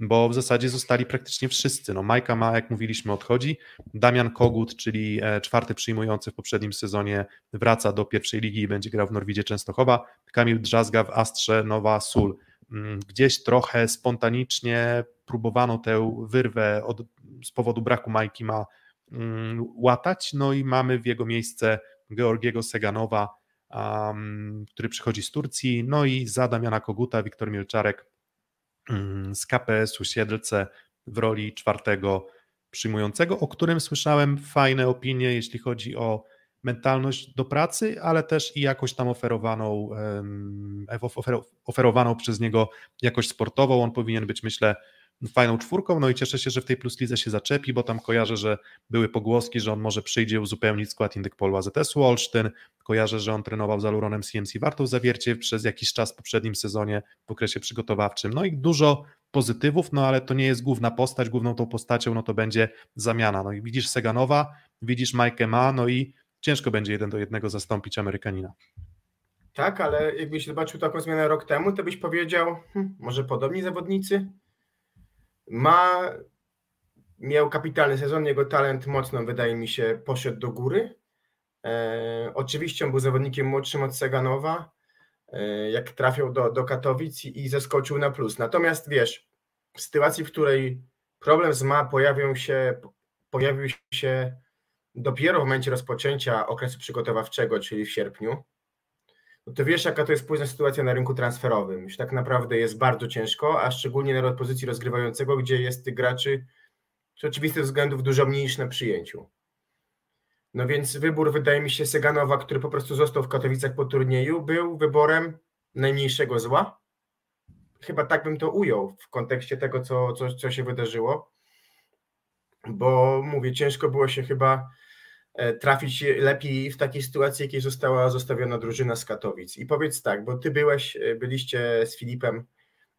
bo w zasadzie zostali praktycznie wszyscy. No, Majka ma, jak mówiliśmy, odchodzi. Damian Kogut, czyli e, czwarty przyjmujący w poprzednim sezonie, wraca do pierwszej ligi i będzie grał w Norwidzie Częstochowa. Kamil Drzazga w Astrze Nowa Sól. Mm, gdzieś trochę spontanicznie próbowano tę wyrwę od, z powodu braku Majki ma mm, łatać, no i mamy w jego miejsce Georgiego Seganowa, um, który przychodzi z Turcji, no i za Damiana Koguta Wiktor Mielczarek um, z KPS-u Siedlce w roli czwartego przyjmującego, o którym słyszałem fajne opinie, jeśli chodzi o mentalność do pracy, ale też i jakość tam oferowaną, oferowaną przez niego jakość sportową. On powinien być, myślę, fajną czwórką, no i cieszę się, że w tej plus lidze się zaczepi, bo tam kojarzę, że były pogłoski, że on może przyjdzie uzupełnić skład Indykpolu AZS-u Olsztyn, kojarzę, że on trenował z Aluronem CMC Wartą Zawiercie przez jakiś czas w poprzednim sezonie w okresie przygotowawczym, no i dużo pozytywów, no ale to nie jest główna postać, główną tą postacią no to będzie zamiana, no i widzisz Seganowa, widzisz Mike Ma, no i ciężko będzie jeden do jednego zastąpić Amerykanina. Tak, ale jakbyś zobaczył taką zmianę rok temu, to byś powiedział, hm, może podobni zawodnicy? Ma, miał kapitalny sezon, jego talent mocno, wydaje mi się, poszedł do góry. E, oczywiście on był zawodnikiem młodszym od Seganowa, e, jak trafiał do, do Katowic i, i zeskoczył na plus. Natomiast wiesz, w sytuacji, w której problem z MA pojawił się, pojawił się dopiero w momencie rozpoczęcia okresu przygotowawczego, czyli w sierpniu, to wiesz, jaka to jest późna sytuacja na rynku transferowym. Już tak naprawdę jest bardzo ciężko, a szczególnie na pozycji rozgrywającego, gdzie jest tych graczy z oczywistych względów dużo mniejszy na przyjęciu. No więc wybór, wydaje mi się, Seganowa, który po prostu został w Katowicach po turnieju, był wyborem najmniejszego zła. Chyba tak bym to ujął w kontekście tego, co, co, co się wydarzyło. Bo mówię, ciężko było się chyba trafić lepiej w takiej sytuacji, jakiej została zostawiona drużyna z Katowic. I powiedz tak, bo ty byłeś, e, byliście z Filipem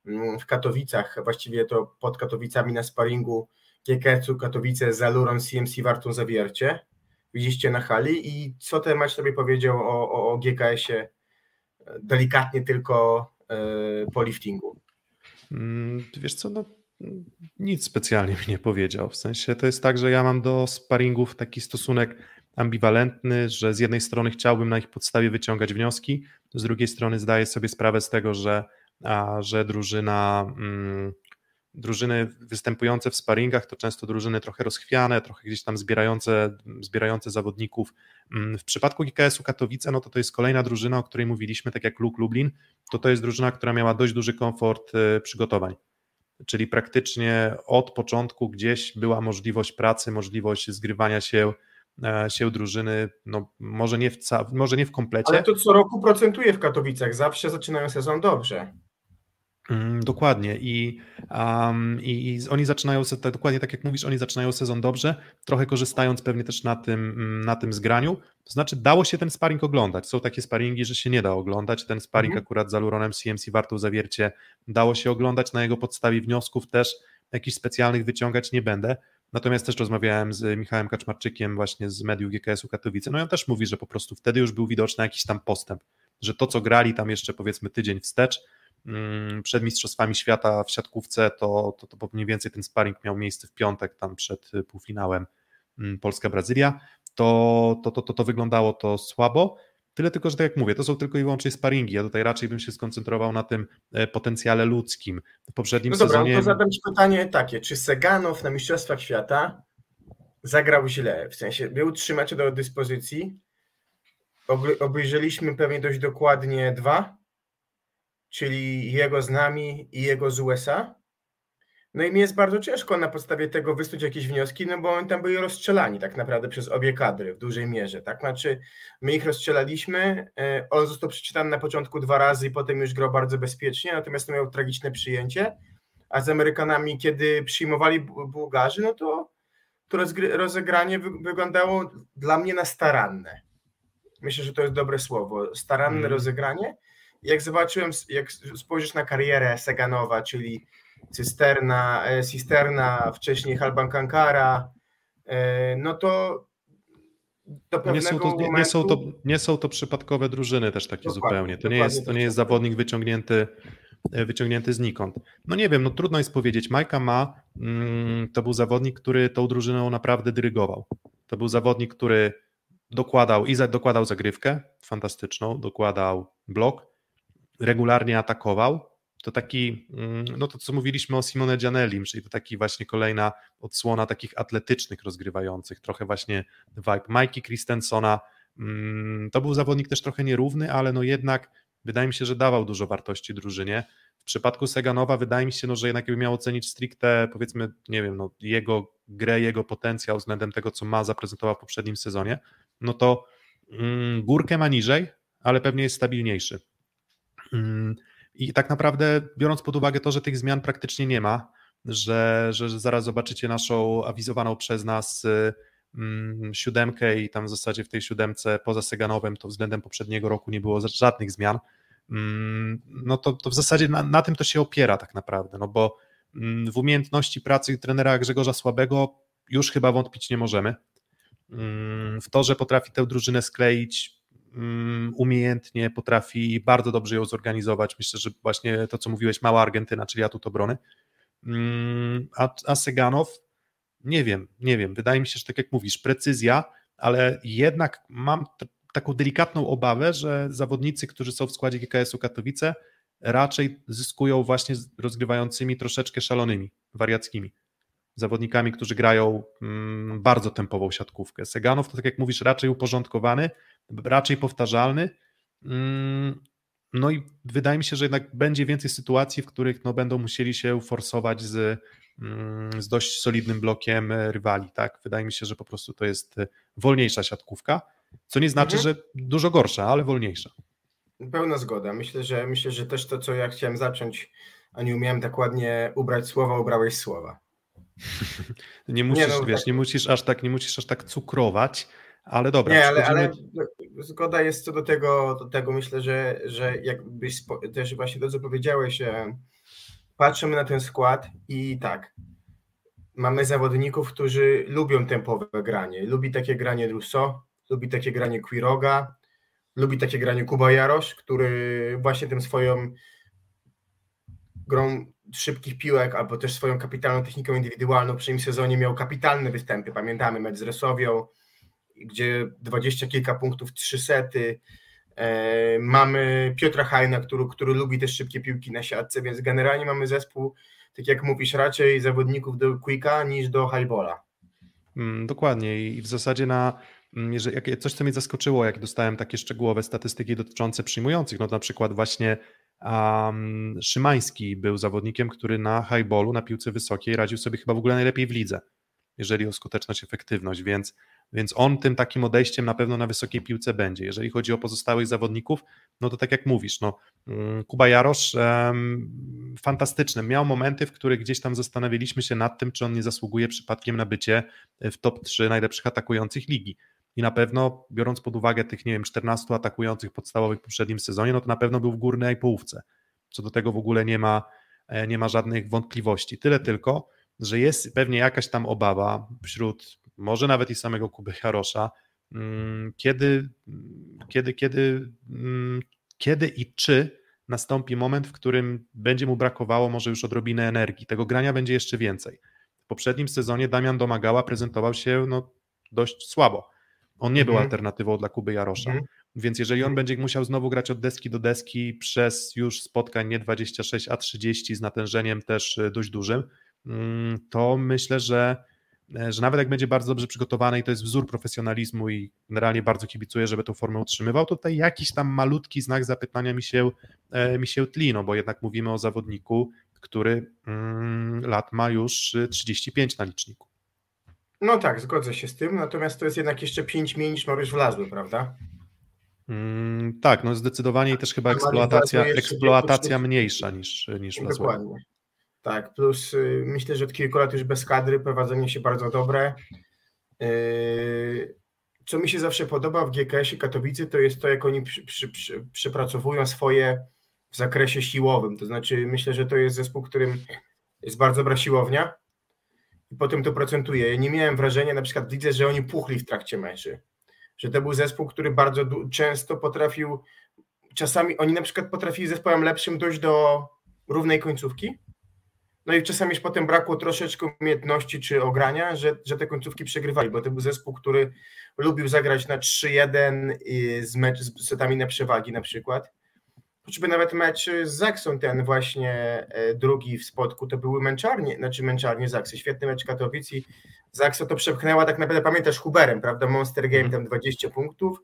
mm, w Katowicach, właściwie to pod Katowicami na sparingu GKS-u Katowice z Alurą CMC Wartą Zawiercie. Widzieliście na hali i co ten mecz sobie powiedział o, o, o GKS-ie e, delikatnie tylko po liftingu? Mm, wiesz co, no nic specjalnie mi nie powiedział. W sensie to jest tak, że ja mam do sparingów taki stosunek ambiwalentny, że z jednej strony chciałbym na ich podstawie wyciągać wnioski, z drugiej strony zdaję sobie sprawę z tego, że, a, że drużyna, mm, drużyny występujące w sparingach to często drużyny trochę rozchwiane, trochę gdzieś tam zbierające, zbierające zawodników. Mm, w przypadku GKS-u Katowice, no to to jest kolejna drużyna, o której mówiliśmy, tak jak Luke Lublin, to to jest drużyna, która miała dość duży komfort y, przygotowań czyli praktycznie od początku gdzieś była możliwość pracy, możliwość zgrywania się e, się drużyny, no może nie w, ca- może nie w komplecie. Ale to co roku procentuje w Katowicach, zawsze zaczynają sezon dobrze. Mm, dokładnie. I, um, i, i, oni zaczynają, tak, dokładnie tak jak mówisz, oni zaczynają sezon dobrze, trochę korzystając pewnie też na tym, mm, na tym zgraniu, to znaczy dało się ten sparring oglądać, są takie sparingi, że się nie da oglądać, ten sparring mm. akurat z Aluronem CMC Wartą Zawiercie. Dało się oglądać, na jego podstawie wniosków też. Jakichś specjalnych wyciągać nie będę, natomiast też rozmawiałem z Michałem Kaczmarczykiem właśnie z mediów GKS-u Katowice, no i on też mówi, że po prostu wtedy już był widoczny jakiś tam postęp, że to co grali tam jeszcze powiedzmy tydzień wstecz, przed Mistrzostwami Świata w siatkówce, to, to, to mniej więcej ten sparring miał miejsce w piątek, tam przed półfinałem mm, Polska-Brazylia, to, to, to, to, to wyglądało to słabo. Tyle tylko, że tak jak mówię, to są tylko i wyłącznie sparingi. Ja tutaj raczej bym się skoncentrował na tym e, potencjale ludzkim. W poprzednim no dobra, sezonie. No to zadam Ci pytanie takie: czy Seganow na Mistrzostwach Świata zagrał źle? W sensie był trzy mecze do dyspozycji. Obejrzeliśmy pewnie dość dokładnie dwa czyli jego z nami i jego z USA. No i mi jest bardzo ciężko na podstawie tego wysnuć jakieś wnioski, no bo oni tam byli rozstrzelani tak naprawdę przez obie kadry w dużej mierze, tak? Znaczy my ich rozstrzelaliśmy, e, on został przeczytany na początku dwa razy i potem już grał bardzo bezpiecznie, natomiast miał tragiczne przyjęcie, a z Amerykanami, kiedy przyjmowali Bułgarzy, no to to rozegranie wyglądało dla mnie na staranne. Myślę, że to jest dobre słowo. Staranne mm. rozegranie jak zobaczyłem, jak spojrzysz na karierę Seganowa, czyli Cysterna, e, Cisterna, wcześniej Halban Kankara, e, no to do pewnego nie są to, momentu... nie, są to, nie są to przypadkowe drużyny też takie dokładnie, zupełnie. To nie jest, to nie jest zawodnik wyciągnięty, e, wyciągnięty znikąd. No nie wiem, no trudno jest powiedzieć. Majka ma, mm, to był zawodnik, który tą drużyną naprawdę dyrygował. To był zawodnik, który dokładał i za, dokładał zagrywkę fantastyczną, dokładał blok, regularnie atakował, to taki, mm, no to co mówiliśmy o Simone Gianellim, czyli to taki właśnie kolejna odsłona takich atletycznych rozgrywających, trochę właśnie vibe Mikey Christensona, mm, to był zawodnik też trochę nierówny, ale no jednak wydaje mi się, że dawał dużo wartości drużynie, W przypadku Seganowa wydaje mi się, no, że jednak jakby miał ocenić stricte, powiedzmy, nie wiem, no, jego grę, jego potencjał względem tego, co ma zaprezentował w poprzednim sezonie, no to mm, górkę ma niżej, ale pewnie jest stabilniejszy. Mm, I tak naprawdę, biorąc pod uwagę to, że tych zmian praktycznie nie ma, że, że zaraz zobaczycie naszą awizowaną przez nas mm, siódemkę i tam w zasadzie w tej siódemce poza Seganowem to względem poprzedniego roku nie było żadnych zmian, mm, no to, to w zasadzie na, na tym to się opiera tak naprawdę, no bo w umiejętności pracy trenera Grzegorza Słabego już chyba wątpić nie możemy. W to, że potrafi tę drużynę skleić umiejętnie, potrafi bardzo dobrze ją zorganizować. Myślę, że właśnie to, co mówiłeś, mała Argentyna, czyli atut obrony, Mm, a, a Seganow, nie wiem, nie wiem. Wydaje mi się, że tak jak mówisz, precyzja, ale jednak mam taką delikatną obawę, że zawodnicy, którzy są w składzie GKS-u Katowice, raczej zyskują właśnie rozgrywającymi troszeczkę szalonymi, wariackimi zawodnikami, którzy grają mm, bardzo tempową siatkówkę. Seganow to tak jak mówisz, raczej uporządkowany, raczej powtarzalny, mm, no i wydaje mi się, że jednak będzie więcej sytuacji, w których no, będą musieli się forsować z, mm, z dość solidnym blokiem e, rywali. Tak? Wydaje mi się, że po prostu to jest e, wolniejsza siatkówka, co nie znaczy, mhm. że dużo gorsza, ale wolniejsza. Pełna zgoda. Myślę, że myślę, że też to, co ja chciałem zacząć, a nie umiałem tak ładnie ubrać słowa, ubrałeś słowa. Nie musisz, nie, no, wiesz, tak. nie musisz aż tak, nie musisz aż tak cukrować, ale dobra. Nie, ale, ale, zgoda jest co do tego, do tego myślę, że, że jakbyś też właśnie to, co powiedziałeś, patrzymy na ten skład i tak, mamy zawodników, którzy lubią tempowe granie. Lubi takie granie Russo, lubi takie granie Quiroga, lubi takie granie Kuba Jarosz, który właśnie tym swoją grą szybkich piłek, albo też swoją kapitalną techniką indywidualną w przynajmniej sezonie miał kapitalne występy. Pamiętamy mecz z Resowią, gdzie dwadzieścia kilka punktów, trzy sety. E, mamy Piotra Hajna, który, który lubi też szybkie piłki na siatce, więc generalnie mamy zespół, tak jak mówisz, raczej zawodników do quicka niż do highbola. Mm, dokładnie i w zasadzie na mm, jeżeli, coś, co mnie zaskoczyło, jak dostałem takie szczegółowe statystyki dotyczące przyjmujących, no na przykład właśnie um, Szymański był zawodnikiem, który na highballu, na piłce wysokiej radził sobie chyba w ogóle najlepiej w lidze, jeżeli o skuteczność, efektywność, więc więc on tym takim odejściem na pewno na wysokiej piłce będzie. Jeżeli chodzi o pozostałych zawodników, no to tak jak mówisz, no, mm, Kuba Jarosz um, fantastyczny. Miał momenty, w których gdzieś tam zastanawialiśmy się nad tym, czy on nie zasługuje przypadkiem na bycie w top 3 najlepszych atakujących ligi. I na pewno, biorąc pod uwagę tych, nie wiem, 14 atakujących podstawowych w poprzednim sezonie, no to na pewno był w górnej połówce. Co do tego w ogóle nie ma, e, nie ma żadnych wątpliwości. Tyle tylko, że jest pewnie jakaś tam obawa wśród może nawet i samego Kuby Jarosza, mm, kiedy, kiedy, kiedy, mm, kiedy i czy nastąpi moment, w którym będzie mu brakowało może już odrobinę energii. Tego grania będzie jeszcze więcej. W poprzednim sezonie Damian Domagała prezentował się no, dość słabo. On nie był mhm. alternatywą dla Kuby Jarosza. Mhm. Więc jeżeli on mhm. będzie musiał znowu grać od deski do deski przez już spotkań nie 26, a 30 z natężeniem też y, dość dużym, mm, to myślę, że E, że nawet jak będzie bardzo dobrze przygotowany i to jest wzór profesjonalizmu i generalnie bardzo kibicuję, żeby tą formę utrzymywał, to tutaj jakiś tam malutki znak zapytania mi się, e, mi się tli, no bo jednak mówimy o zawodniku, który mm, lat ma już 35 na liczniku. No tak, zgodzę się z tym, natomiast to jest jednak jeszcze 5 mniej niż Mariusz Wlazły, prawda? Mm, tak, no zdecydowanie i też chyba eksploatacja, eksploatacja mniejsza niż, niż Wlazły. Dokładnie. Tak, plus y, myślę, że od kilku lat już bez kadry prowadzenie się bardzo dobre. Y, co mi się zawsze podoba w GKS-ie Katowice, to jest to, jak oni przy, przy, przy, przepracowują swoje w zakresie siłowym. To znaczy, myślę, że to jest zespół, którym jest bardzo dobra siłownia i potem to procentuje. Ja nie miałem wrażenia, na przykład widzę, że oni puchli w trakcie meczy. Że to był zespół, który bardzo często potrafił, czasami oni na przykład potrafili zespołem lepszym dojść do równej końcówki, no i czasami już potem brakło troszeczkę umiejętności czy ogrania, że, że te końcówki przegrywali, bo to był zespół, który lubił zagrać na 3-1 z, z setami na przewagi na przykład. Choćby nawet mecz z Zaksą, ten właśnie e, drugi w spotku, to były męczarnie, znaczy męczarnie Zaksy, świetny mecz Katowic i Zaksa to przepchnęła tak naprawdę, pamiętasz Huberem, prawda, Monster Game, mhm. tam 20 punktów,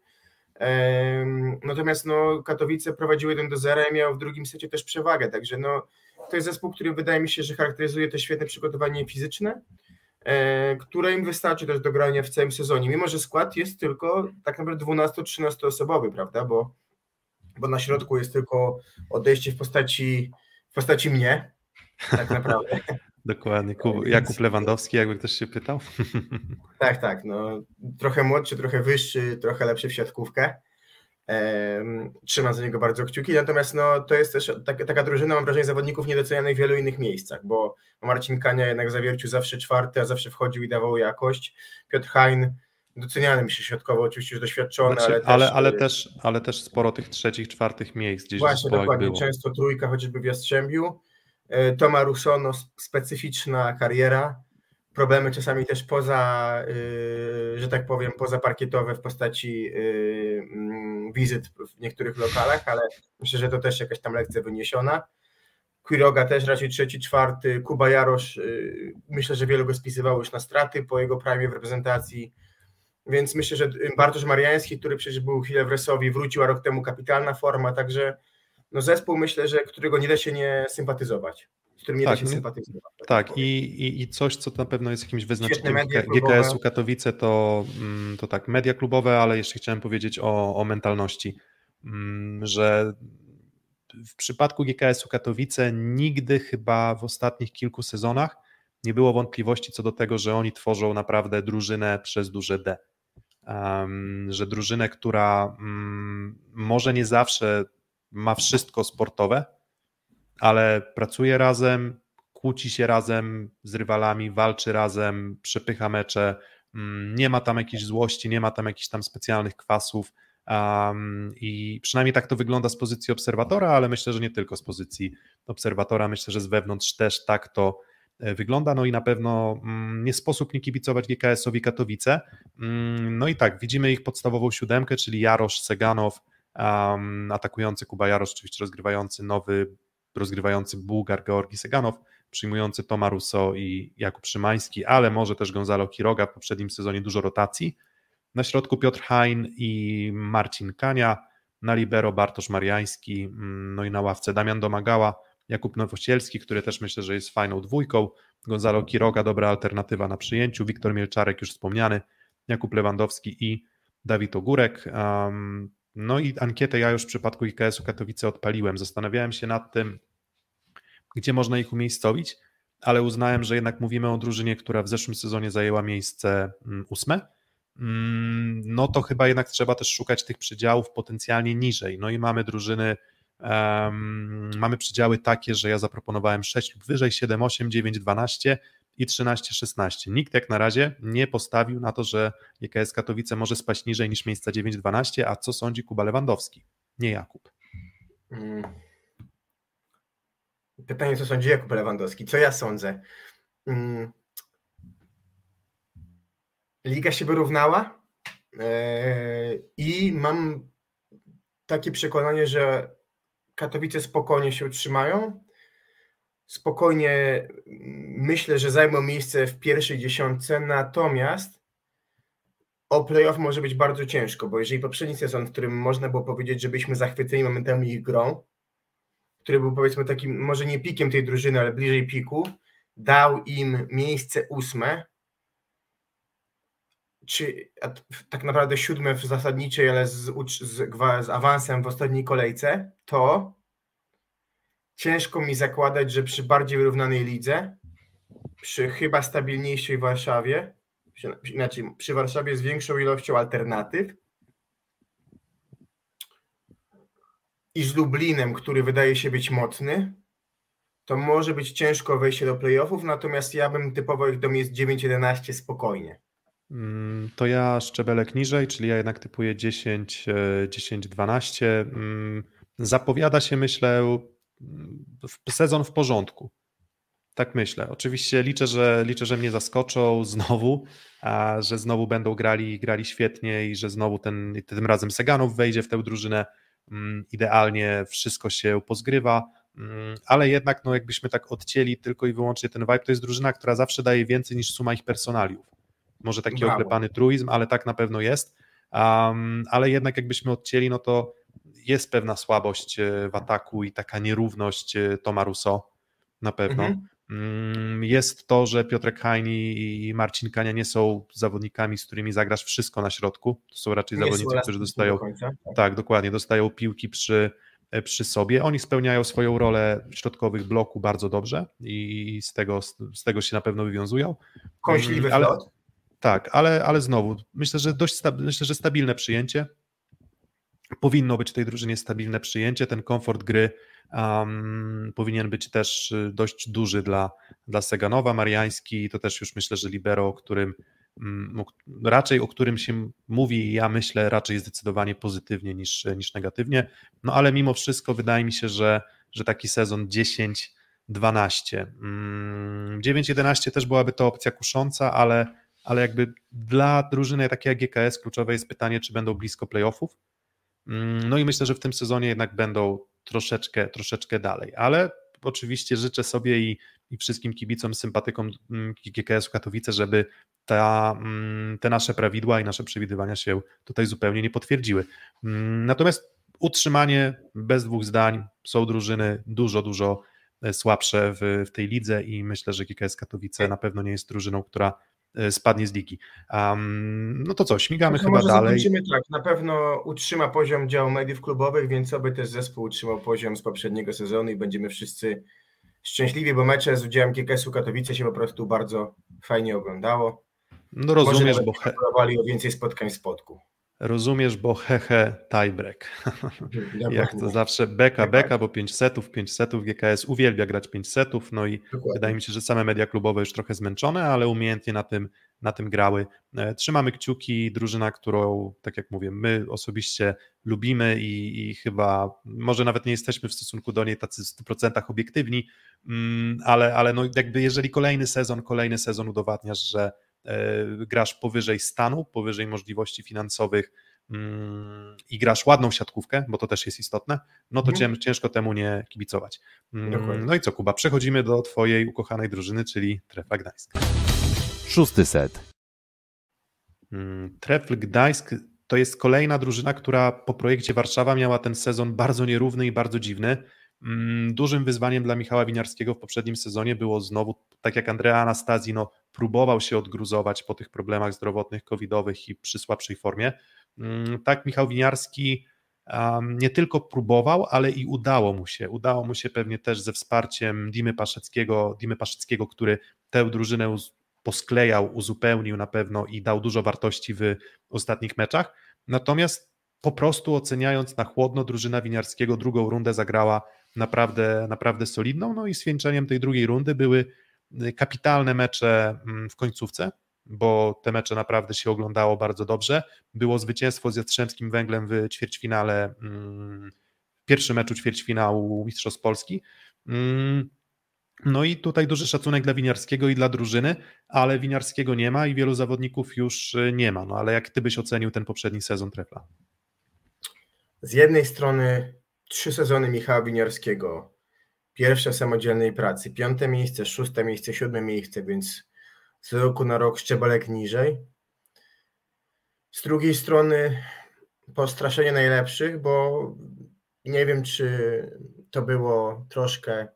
Natomiast no, Katowice prowadziły 1 do 0 i miał w drugim secie też przewagę, także no, to jest zespół, który wydaje mi się, że charakteryzuje to świetne przygotowanie fizyczne, e, które im wystarczy też do grania w całym sezonie, mimo że skład jest tylko tak naprawdę 12-13 osobowy, prawda, bo, bo na środku jest tylko odejście w postaci, w postaci mnie, tak naprawdę. Dokładnie. Jakub Lewandowski, jakby ktoś się pytał. Tak, tak. No, trochę młodszy, trochę wyższy, trochę lepszy w siatkówkę. Trzymam za niego bardzo kciuki, natomiast no, to jest też taka, taka drużyna, mam wrażenie, zawodników niedocenianych w wielu innych miejscach, bo Marcin Kania jednak zawiercił zawsze czwarty, a zawsze wchodził i dawał jakość. Piotr Hein doceniany mi się środkowo, oczywiście już doświadczony, znaczy, ale, ale, też, ale, też, ale też sporo tych trzecich, czwartych miejsc gdzieś Właśnie, dokładnie, było. często trójka chociażby w Jastrzębiu. E, Toma Rusono, specyficzna kariera, problemy czasami też poza, y, że tak powiem, pozaparkietowe w postaci y, mm, wizyt w niektórych lokalach, ale myślę, że to też jakaś tam lekcja wyniesiona. Quiroga też raczej trzeci, czwarty, Kuba Jarosz, y, myślę, że wielu go spisywało już na straty po jego prime w reprezentacji, więc myślę, że Bartosz Mariański, który przecież był chwilę w Resowi, wrócił, a rok temu kapitalna forma, także no zespół myślę, że którego nie da się nie sympatyzować z którym nie tak, da się no sympatyzować. Tak, tak i, i, i coś, co na pewno jest jakimś wyznacznikiem GKS-u Katowice, to, mm, to tak, media klubowe, ale jeszcze chciałem powiedzieć o, o mentalności, mm, że w przypadku GKS-u Katowice nigdy chyba w ostatnich kilku sezonach nie było wątpliwości co do tego, że oni tworzą naprawdę drużynę przez duże D. Że drużynę, która um, może nie zawsze ma wszystko sportowe, ale pracuje razem, kłóci się razem z rywalami, walczy razem, przepycha mecze, mm, nie ma tam jakiejś złości, nie ma tam jakichś tam specjalnych kwasów um, i przynajmniej tak to wygląda z pozycji obserwatora, ale myślę, że nie tylko z pozycji obserwatora, myślę, że z wewnątrz też tak to wygląda, no i na pewno mm, nie sposób nie kibicować GKS-owi Katowice, mm, no i tak, widzimy ich podstawową siódemkę, czyli Jarosz, Seganow, atakujący Kuba Jarosz, oczywiście rozgrywający nowy rozgrywający Bułgar Georgi Seganow, przyjmujący Toma Russo i Jakub Szymański, ale może też Gonzalo Quiroga w poprzednim sezonie dużo rotacji. Na środku Piotr Hein i Marcin Kania, na libero Bartosz Mariański, mm, no i na ławce Damian Domagała, Jakub Nowosielski, który też myślę, że jest fajną dwójką, Gonzalo Quiroga, dobra alternatywa na przyjęciu, Wiktor Mielczarek już wspomniany, Jakub Lewandowski i Dawid Ogórek. No i ankietę ja już w przypadku IKS-u Katowice odpaliłem. Zastanawiałem się nad tym, gdzie można ich umiejscowić, ale uznałem, że jednak mówimy o drużynie, która w zeszłym sezonie zajęła miejsce mm, ósme. Mm, no to chyba jednak trzeba też szukać tych przedziałów potencjalnie niżej. No i mamy drużyny, um, mamy przedziały takie, że ja zaproponowałem 6 lub wyżej, 7, 8, 9, 12 i 13-16. Nikt jak na razie nie postawił na to, że GKS Katowice może spaść niżej niż miejsca 9-12, a co sądzi Kuba Lewandowski? Nie Jakub. Mm. Pytanie, co sądzi Jakub Lewandowski? Co ja sądzę? Mm. Liga się wyrównała eee, i mam takie przekonanie, że Katowice spokojnie się utrzymają. Spokojnie myślę, że zajmą miejsce w pierwszej dziesiątce, natomiast o playoff może być bardzo ciężko, bo jeżeli poprzedni sezon, w którym można było powiedzieć, że byliśmy zachwyceni momentami ich grą, który był powiedzmy takim, może nie pikiem tej drużyny, ale bliżej piku, dał im miejsce ósme, czy tak naprawdę siódme w zasadniczej, ale z, z, z awansem w ostatniej kolejce, to ciężko mi zakładać, że przy bardziej wyrównanej lidze, przy chyba stabilniejszej Warszawie, inaczej przy Warszawie z większą ilością alternatyw i z Lublinem, który wydaje się być mocny, to może być ciężko wejście do playoffów, natomiast ja bym typował ich do miejsc 9-11 spokojnie. Mm, to ja szczebelek niżej, czyli ja jednak typuję 10-12. E, mm, zapowiada się, myślę, sezon w porządku. Tak myślę. Oczywiście liczę, że liczę, że mnie zaskoczą znowu, a że znowu będą grali, grali świetnie i że znowu ten, tym razem Seganów wejdzie w tę drużynę. Mm, idealnie wszystko się pozgrywa, mm, ale jednak, no jakbyśmy tak odcięli tylko i wyłącznie ten vibe, to jest drużyna, która zawsze daje więcej niż suma ich personaliów. Może taki Brawo. oklepany truizm, ale tak na pewno jest. um, ale jednak jakbyśmy odcięli, no to jest pewna słabość w ataku i taka nierówność Toma Russo na pewno. Mhm. Mm, jest to, że Piotrek Hajni i Marcin Kania nie są zawodnikami, z którymi zagrasz wszystko na środku. To są raczej nie zawodnicy, którzy dostają. Do tak. tak, dokładnie, dostają piłki przy, e, przy sobie. Oni spełniają swoją rolę środkowych bloku bardzo dobrze i z tego, z tego się na pewno wywiązują. Kąśliwy ale, flot. Tak, ale, ale znowu, myślę, że dość myślę, że stabilne przyjęcie. Powinno być w tej drużynie stabilne przyjęcie. Ten komfort gry um, powinien być też y, dość duży dla, dla Seganowa. Mariański to też już myślę, że libero, o którym um, raczej o którym się mówi, ja myślę raczej zdecydowanie pozytywnie niż, niż negatywnie. No ale mimo wszystko wydaje mi się, że, że taki sezon 10 12. 9-11 też byłaby to opcja kusząca, ale, ale jakby dla drużyny takiej jak GKS kluczowe jest pytanie, czy będą blisko playoffów. Mm, no i myślę, że w tym sezonie jednak będą troszeczkę, troszeczkę dalej, ale oczywiście życzę sobie i, i wszystkim kibicom, sympatykom mm, GKS-u Katowice, żeby ta, mm, te nasze prawidła i nasze przewidywania się tutaj zupełnie nie potwierdziły. Natomiast utrzymanie bez dwóch zdań, są drużyny dużo, dużo e, słabsze w, w tej lidze i myślę, że GKS Katowice na pewno nie jest drużyną, która spadnie z ligi. Um, no to co, śmigamy no chyba dalej. Tak, na pewno utrzyma poziom działu mediów klubowych, więc oby też zespół utrzymał poziom z poprzedniego sezonu i będziemy wszyscy szczęśliwi, bo mecze z udziałem GKS-u Katowice się po prostu bardzo fajnie oglądało. No rozumiesz, bo... He... o więcej spotkań w spotku. Rozumiesz, bo hehe tiebreak. Jak to zawsze beka, beka, bo 5 setów, 5 setów, GKS uwielbia grać 5 setów, no i Dokładnie. wydaje mi się, że same media klubowe już trochę zmęczone, ale umiejętnie na tym, na tym grały. E, trzymamy kciuki, drużyna, którą, tak jak mówię, my osobiście lubimy i, i chyba może nawet nie jesteśmy w stosunku do niej tacy w 100% obiektywni, mm, ale, ale no jakby jeżeli kolejny sezon, kolejny sezon udowadniasz, że grasz powyżej stanu, powyżej możliwości finansowych mm, i grasz ładną siatkówkę, bo to też jest istotne, no to mhm. ciężko temu nie kibicować. Mm, no i co, Kuba, przechodzimy do Twojej ukochanej drużyny, czyli Trefla Gdańsk. Szósty set. Mm, Trefl Gdańsk to jest kolejna drużyna, która po projekcie Warszawa miała ten sezon bardzo nierówny i bardzo dziwny. Dużym wyzwaniem dla Michała Winiarskiego w poprzednim sezonie było znowu, tak jak Andrea Anastazji, no, próbował się odgruzować po tych problemach zdrowotnych, covidowych i przy słabszej formie. Mm, tak, Michał Winiarski nie tylko próbował, ale i udało mu się. Udało mu się pewnie też ze wsparciem Dimy Paszeckiego, Dimy Paszeckiego który tę drużynę posklejał, uzupełnił na pewno i dał dużo wartości w ostatnich meczach. Natomiast po prostu oceniając na chłodno, drużyna Winiarskiego drugą rundę zagrała naprawdę, naprawdę solidną. No i zwieńczeniem tej drugiej rundy były kapitalne mecze mm, w końcówce, bo te mecze naprawdę się oglądało bardzo dobrze. Było zwycięstwo z Jastrzębskim Węglem w ćwierćfinale, mm, w pierwszym meczu ćwierćfinału Mistrzostw Polski. Mm, no i tutaj duży szacunek dla Winiarskiego i dla drużyny, ale Winiarskiego nie ma i wielu zawodników już y, nie ma. No ale jak ty byś ocenił ten poprzedni sezon Trefla? Z jednej strony trzy sezony Michała Winiarskiego pierwsze samodzielnej pracy, piąte miejsce, szóste miejsce, siódme miejsce, więc z roku na rok szczebelek niżej. Z drugiej strony postraszenie najlepszych, bo nie wiem, czy to było troszkę.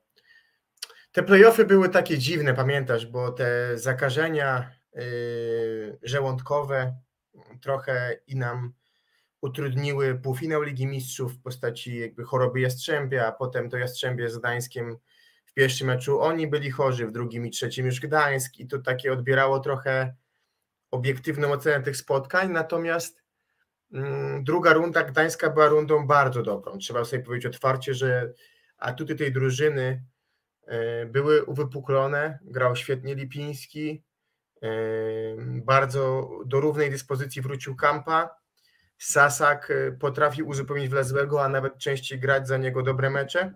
Te playoffy były takie dziwne, pamiętasz, bo te zakażenia yy, żołądkowe trochę i nam utrudniły półfinał Ligi Mistrzów w postaci jakby choroby Jastrzębia, a potem to Jastrzębie z Gdańskiem w pierwszym meczu. Oni byli chorzy, w drugim i trzecim już Gdańsk i to takie odbierało trochę obiektywną ocenę tych spotkań, natomiast mm, druga runda Gdańska była rundą bardzo dobrą. Trzeba sobie powiedzieć otwarcie, że atuty tej drużyny y, były uwypuklone, grał świetnie Lipiński, y, bardzo do równej dyspozycji wrócił Kampa, Sasak y, potrafi uzupełnić Wlazłego, a nawet częściej grać za niego dobre mecze.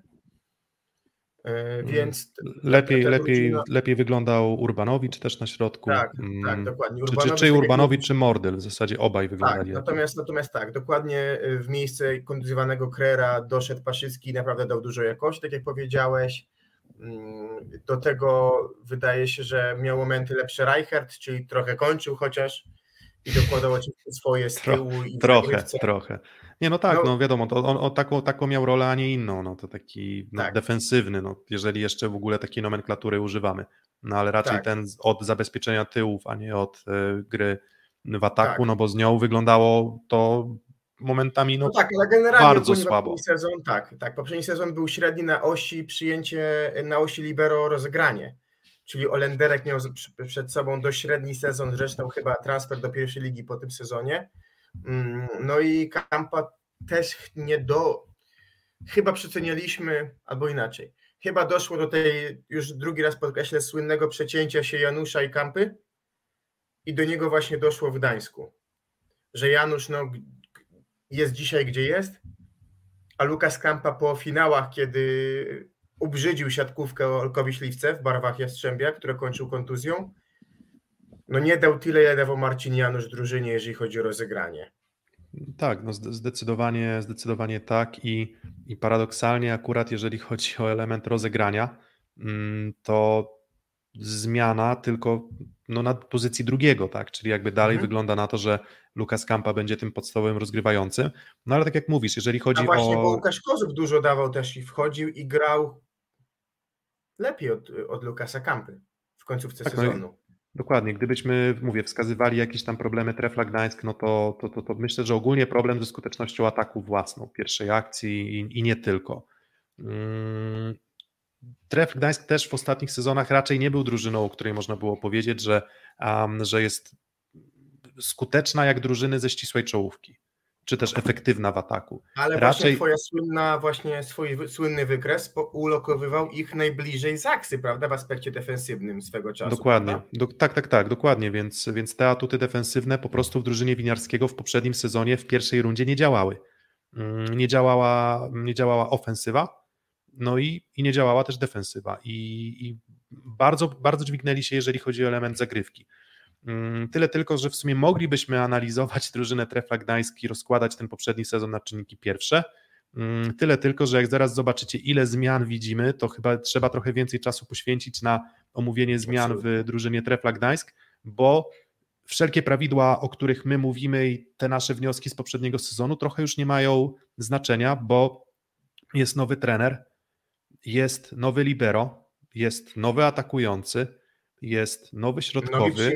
Y, mm. Więc lepiej, lepiej, lepiej wyglądał Urbanowicz też na środku. Tak, tak mm. dokładnie. Urbanowicz, czy, czy, czy tak Urbanowicz, czy Mordyl? W zasadzie obaj wyglądali. Tak, natomiast, natomiast tak, dokładnie y, w miejsce kontuzjowanego Krera doszedł Paszycki i naprawdę dał dużo jakości, tak jak powiedziałeś. Mm, do tego wydaje się, że miał momenty lepsze Reichert, czyli trochę kończył chociaż i dokładał oczywiście swoje z tyłu. Tro, i trochę, trochę. Nie, no tak, no, no wiadomo, to on, on, taką, taką miał rolę, a nie inną, no to taki no, tak. defensywny, no, jeżeli jeszcze w ogóle takiej nomenklatury używamy, no ale raczej tak. ten od zabezpieczenia tyłów, a nie od y, gry w ataku, tak. no bo z nią wyglądało to momentami no, no tak, ale generalnie bardzo słabo. Sezon, tak, tak, poprzedni sezon był średni na osi przyjęcie, na osi libero rozegranie, czyli Olenderek miał przed sobą dość średni sezon, zresztą chyba transfer do pierwszej ligi po tym sezonie, mm, no i Kampa też nie do, chyba przecenialiśmy, albo inaczej, chyba doszło do tej, już drugi raz podkreślę, słynnego przecięcia się Janusza i Kampy i do niego właśnie doszło w Gdańsku, że Janusz no, jest dzisiaj, gdzie jest, a Lukas Kampa po finałach, kiedy ubrzydził siatkówkę Olkowi Śliwce w barwach Jastrzębia, które kończył kontuzją, no nie dał tyle, ile dawał Marcin Janusz drużynie, jeżeli chodzi o rozegranie. Tak, no zdecydowanie, zdecydowanie tak i, i paradoksalnie akurat jeżeli chodzi o element rozegrania, mm, to zmiana tylko no, na pozycji drugiego, tak? Czyli jakby dalej mhm. wygląda na to, że Lukas Kampa będzie tym podstawowym rozgrywającym. No ale tak jak mówisz, jeżeli chodzi A właśnie, o. Bo Łukasz Kozów dużo dawał też i wchodził i grał lepiej od, od Lukasa Kampy w końcówce tak, no sezonu. No, dokładnie. Gdybyśmy, mówię, wskazywali jakieś tam problemy Trefla Gdańsk, no to, to, to, to myślę, że ogólnie problem ze skutecznością ataku własną, pierwszej akcji i, i nie tylko. Hmm. Tref Gdańsk też w ostatnich sezonach raczej nie był drużyną, o której można było powiedzieć, że, um, że jest skuteczna jak drużyny ze ścisłej czołówki, czy też efektywna w ataku. Ale raczej... właśnie twoja słynna, właśnie swój słynny wykres ulokowywał ich najbliżej Zaksy, prawda, w aspekcie defensywnym swego czasu. Dokładnie, Do, tak, tak, tak, dokładnie, więc, więc te atuty defensywne po prostu w drużynie Winiarskiego w poprzednim sezonie w pierwszej rundzie nie działały. Mm, nie działała, nie działała ofensywa, no i, i nie działała też defensywa. I, I, bardzo, bardzo dźwignęli się, jeżeli chodzi o element zagrywki. Mm, tyle tylko, że w sumie moglibyśmy analizować drużynę Trefla Gdańsk i rozkładać ten poprzedni sezon na czynniki pierwsze. Mm, tyle tylko, że jak zaraz zobaczycie, ile zmian widzimy, to chyba trzeba trochę więcej czasu poświęcić na omówienie zmian w drużynie Trefla Gdańsk, bo wszelkie prawidła, o których my mówimy i te nasze wnioski z poprzedniego sezonu trochę już nie mają znaczenia, bo jest nowy trener, jest nowy libero, jest nowy atakujący, jest nowy środkowy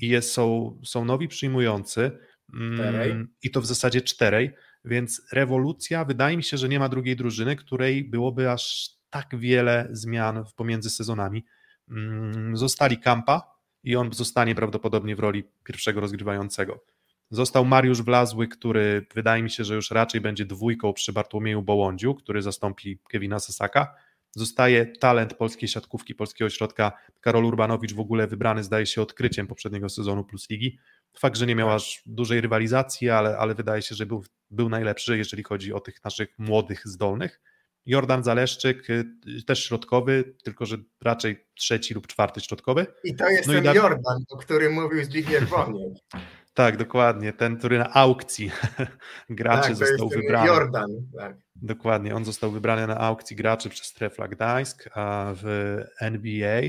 i jest, są, są nowi przyjmujący mm, i to w zasadzie czterej, więc rewolucja, wydaje mi się, że nie ma drugiej drużyny, której byłoby aż tak wiele zmian pomiędzy sezonami. Mm, zostali Kampa i on zostanie prawdopodobnie w roli pierwszego rozgrywającego. Został Mariusz Wlazły, który wydaje mi się, że już raczej będzie dwójką przy Bartłomieju Bołądziu, który zastąpi Kevina Sasaka. Zostaje talent polskiej siatkówki, polskiego ośrodka. Karol Urbanowicz w ogóle wybrany zdaje się odkryciem poprzedniego sezonu Plus Ligi. Fakt, że nie miał aż dużej rywalizacji, ale, ale wydaje się, że był, był najlepszy, jeżeli chodzi o tych naszych młodych, zdolnych. Jordan Zaleszczyk, y, też środkowy, tylko że raczej trzeci lub czwarty środkowy. I to jest no ten Jordan, o którym mówił Zbigniew Woniek. Tak, dokładnie. Ten, który na aukcji graczy tak, został wybrany. Jordan, tak. Dokładnie. On został wybrany na aukcji graczy przez Trefla Gdańsk w NBA.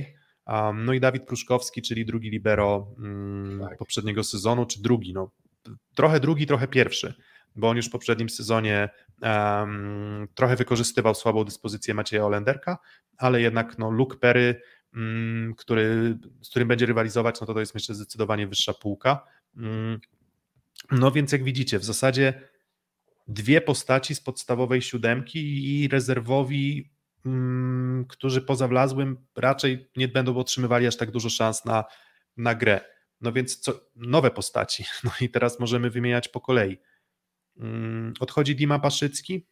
No i Dawid Pruszkowski, czyli drugi libero mm, tak. poprzedniego sezonu, czy drugi, no trochę drugi, trochę pierwszy, bo on już w poprzednim sezonie um, trochę wykorzystywał słabą dyspozycję Macieja Olenderka, ale jednak no, Luke Perry, um, który, z którym będzie rywalizować, no to to jest myślę zdecydowanie wyższa półka. Mm. No więc jak widzicie, w zasadzie dwie postaci z podstawowej siódemki i rezerwowi, mm, którzy poza wlazłym raczej nie będą otrzymywali aż tak dużo szans na, na grę. No więc co, nowe postaci. No i teraz możemy wymieniać po kolei. Mm, odchodzi Dima Paszycki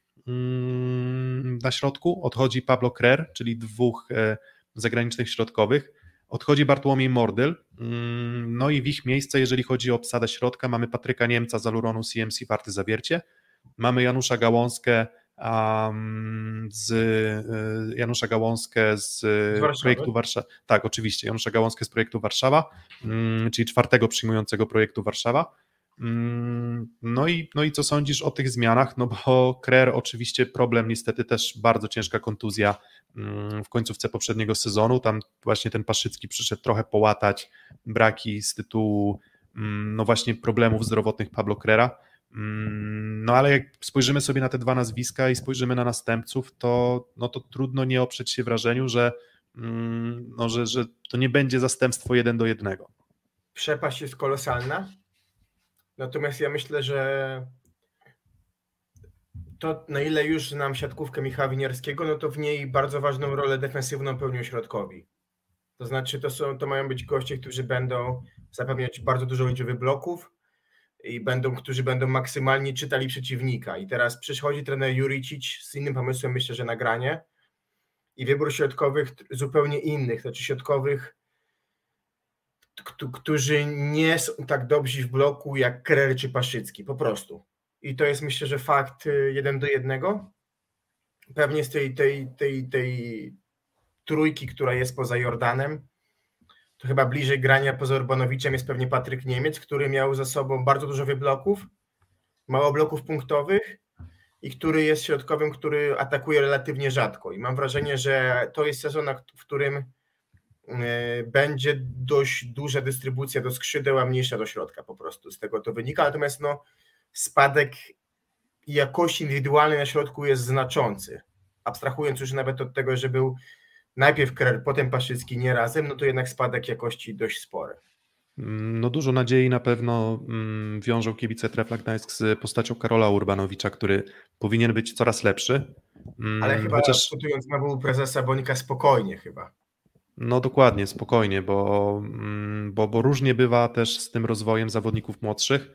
na środku, odchodzi Pablo Krer, czyli dwóch e, zagranicznych środkowych. Odchodzi Bartłomiej Mordyl, mm, no i w ich miejsce, jeżeli chodzi o obsadę środka, mamy Patryka Niemca z Aluronu CMC Warty Zawiercie, mamy Janusza Gałąskę um, z y, Janusza Gałąskę z projektu Warszawa. Tak, oczywiście, Janusza Gałąskę z projektu Warszawa, czyli czwartego przyjmującego projektu Warszawa. Mm, no i, no i co sądzisz o tych zmianach? No bo Krer oczywiście problem, niestety też bardzo ciężka kontuzja mm, w końcówce poprzedniego sezonu. Tam właśnie ten Paszycki przyszedł trochę połatać braki z tytułu mm, no właśnie problemów zdrowotnych Pablo Crera. Mm, no ale jak spojrzymy sobie na te dwa nazwiska i spojrzymy na następców, to, no to trudno nie oprzeć się wrażeniu, że, no, że, że to nie będzie zastępstwo jeden do jednego. Przepaść jest kolosalna. Natomiast ja myślę, że to na ile już znam siatkówkę Michała Winierskiego, no to w niej bardzo ważną rolę defensywną pełnią środkowi. To znaczy to, są, to mają być goście, którzy będą zapewniać bardzo dużo liczby bloków i będą, którzy będą maksymalnie czytali przeciwnika. I teraz przychodzi trener Juricic z innym pomysłem, myślę, że nagranie i wybór środkowych zupełnie innych, znaczy środkowych, którzy nie są tak dobrzy w bloku jak Krery czy Paszycki, po prostu. I to jest myślę, że fakt y, jeden do jednego. Pewnie z tej, tej, tej, tej trójki, która jest poza Jordanem, to chyba bliżej grania poza Urbanowiczem jest pewnie Patryk Niemiec, który miał za sobą bardzo dużo wybloków, mało bloków punktowych i który jest środkowym, który atakuje relatywnie rzadko. I mam wrażenie, że to jest sezon, w którym będzie dość duża dystrybucja do skrzydeł, a mniejsza do środka po prostu. Z tego to wynika. Natomiast no, spadek jakości indywidualnej na środku jest znaczący. Abstrahując już nawet od tego, że był najpierw Krer, potem Paszycki nie razem, no to jednak spadek jakości dość spory. Mm, no dużo nadziei na pewno mm, wiążą kibice Trefla Gdańsk z postacią Karola Urbanowicza, który powinien być coraz lepszy. Mm, Ale chyba, Chociaż... cytując na prezesa Bonika, spokojnie chyba. No dokładnie, spokojnie, bo, bo, bo różnie bywa też z tym rozwojem zawodników młodszych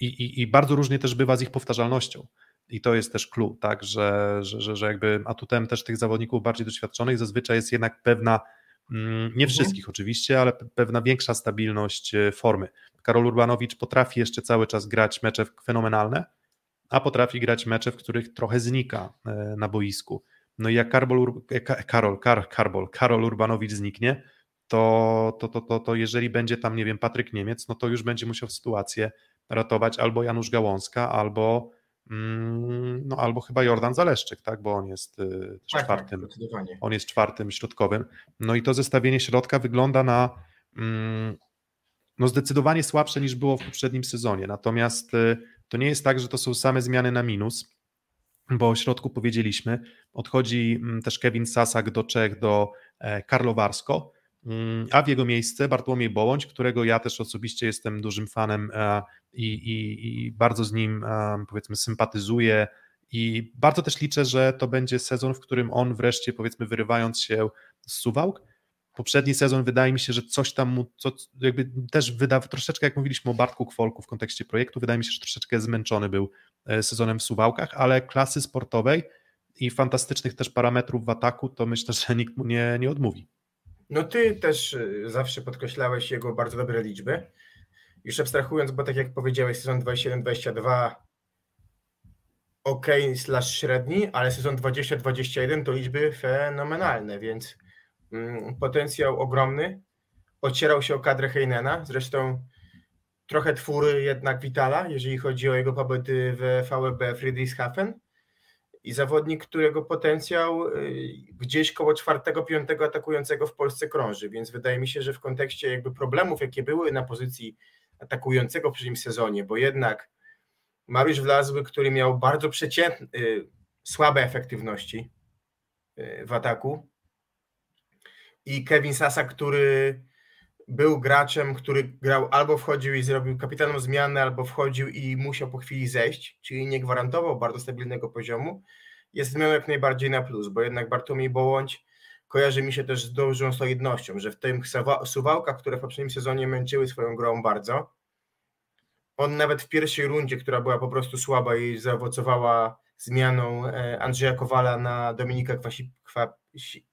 i, i, i bardzo różnie też bywa z ich powtarzalnością. I to jest też clue, tak, że, że, że jakby atutem też tych zawodników bardziej doświadczonych zazwyczaj jest jednak pewna, mm, nie mhm. wszystkich oczywiście, ale pewna większa stabilność e, formy. Karol Urbanowicz potrafi jeszcze cały czas grać mecze fenomenalne, a potrafi grać mecze, w których trochę znika e, na boisku. No i jak Karol, e, Karol, Karol, Karol Urbanowicz zniknie, to, to, to, to, to jeżeli będzie tam, nie wiem, Patryk Niemiec, no to już będzie musiał sytuację ratować albo Janusz Gałązka, albo Mm, no albo chyba Jordan Zaleszczyk, tak, bo on jest y, tak, tak czwartym, tak, on jest czwartym środkowym. No i to zestawienie środka wygląda na mm, no zdecydowanie słabsze niż było w poprzednim sezonie. Natomiast y, to nie jest tak, że to są same zmiany na minus, bo o środku powiedzieliśmy, odchodzi mm, też Kevin Sasak do Czech, do e, Karlowarsko, Mm, a w jego miejsce Bartłomiej Bołądź, którego ja też osobiście jestem dużym fanem e, i, i, i bardzo z nim e, powiedzmy sympatyzuję i bardzo też liczę, że to będzie sezon, w którym on wreszcie powiedzmy wyrywając się z Suwałk, poprzedni sezon wydaje mi się, że coś tam mu, co, jakby też wyda, troszeczkę jak mówiliśmy o Bartku Kwolku w kontekście projektu, wydaje mi się, że troszeczkę zmęczony był sezonem w Suwałkach, ale klasy sportowej i fantastycznych też parametrów w ataku, to myślę, że nikt mu nie, nie odmówi. No ty też y, zawsze podkreślałeś jego bardzo dobre liczby. Już abstrahując, bo tak jak powiedziałeś, sezon 27-22 ok slash średni, ale sezon 20-21 to liczby fenomenalne, więc mm, potencjał ogromny. Ocierał się o kadrę Heinena, zresztą trochę twór jednak Vitala, jeżeli chodzi o jego pobyt w VB Friedrichshafen. I zawodnik, którego potencjał y, gdzieś koło czwartego, piątego atakującego w Polsce krąży, więc wydaje mi się, że w kontekście jakby problemów, jakie były na pozycji atakującego w poprzednim sezonie, bo jednak Mariusz Wlazły, który miał bardzo przeciętne, y, słabe efektywności y, w ataku i Kevin Sasa, który był graczem, który grał albo wchodził i zrobił kapitalną zmianę, albo wchodził i musiał po chwili zejść, czyli nie gwarantował bardzo stabilnego poziomu, jest zmianą jak najbardziej na plus, bo jednak Bartłomiej Bołądź kojarzy mi się też z dużą solidnością, że w tym suwałkach, które w poprzednim sezonie męczyły swoją grą bardzo, on nawet w pierwszej rundzie, która była po prostu słaba i zaowocowała zmianą e, Andrzeja Kowala na Dominika Kwasi, Kwa,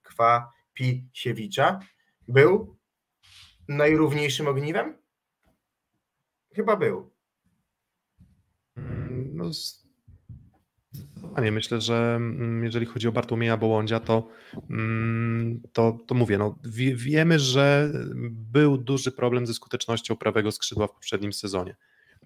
Kwapisiewicza, był najrówniejszym ogniwem? Chyba był. Mm, no, nie myślę, że mm, jeżeli chodzi o Bartłomieja Bołądzia, to, mm, to, to mówię, no, wie, wiemy, że był duży problem ze skutecznością prawego skrzydła w poprzednim sezonie.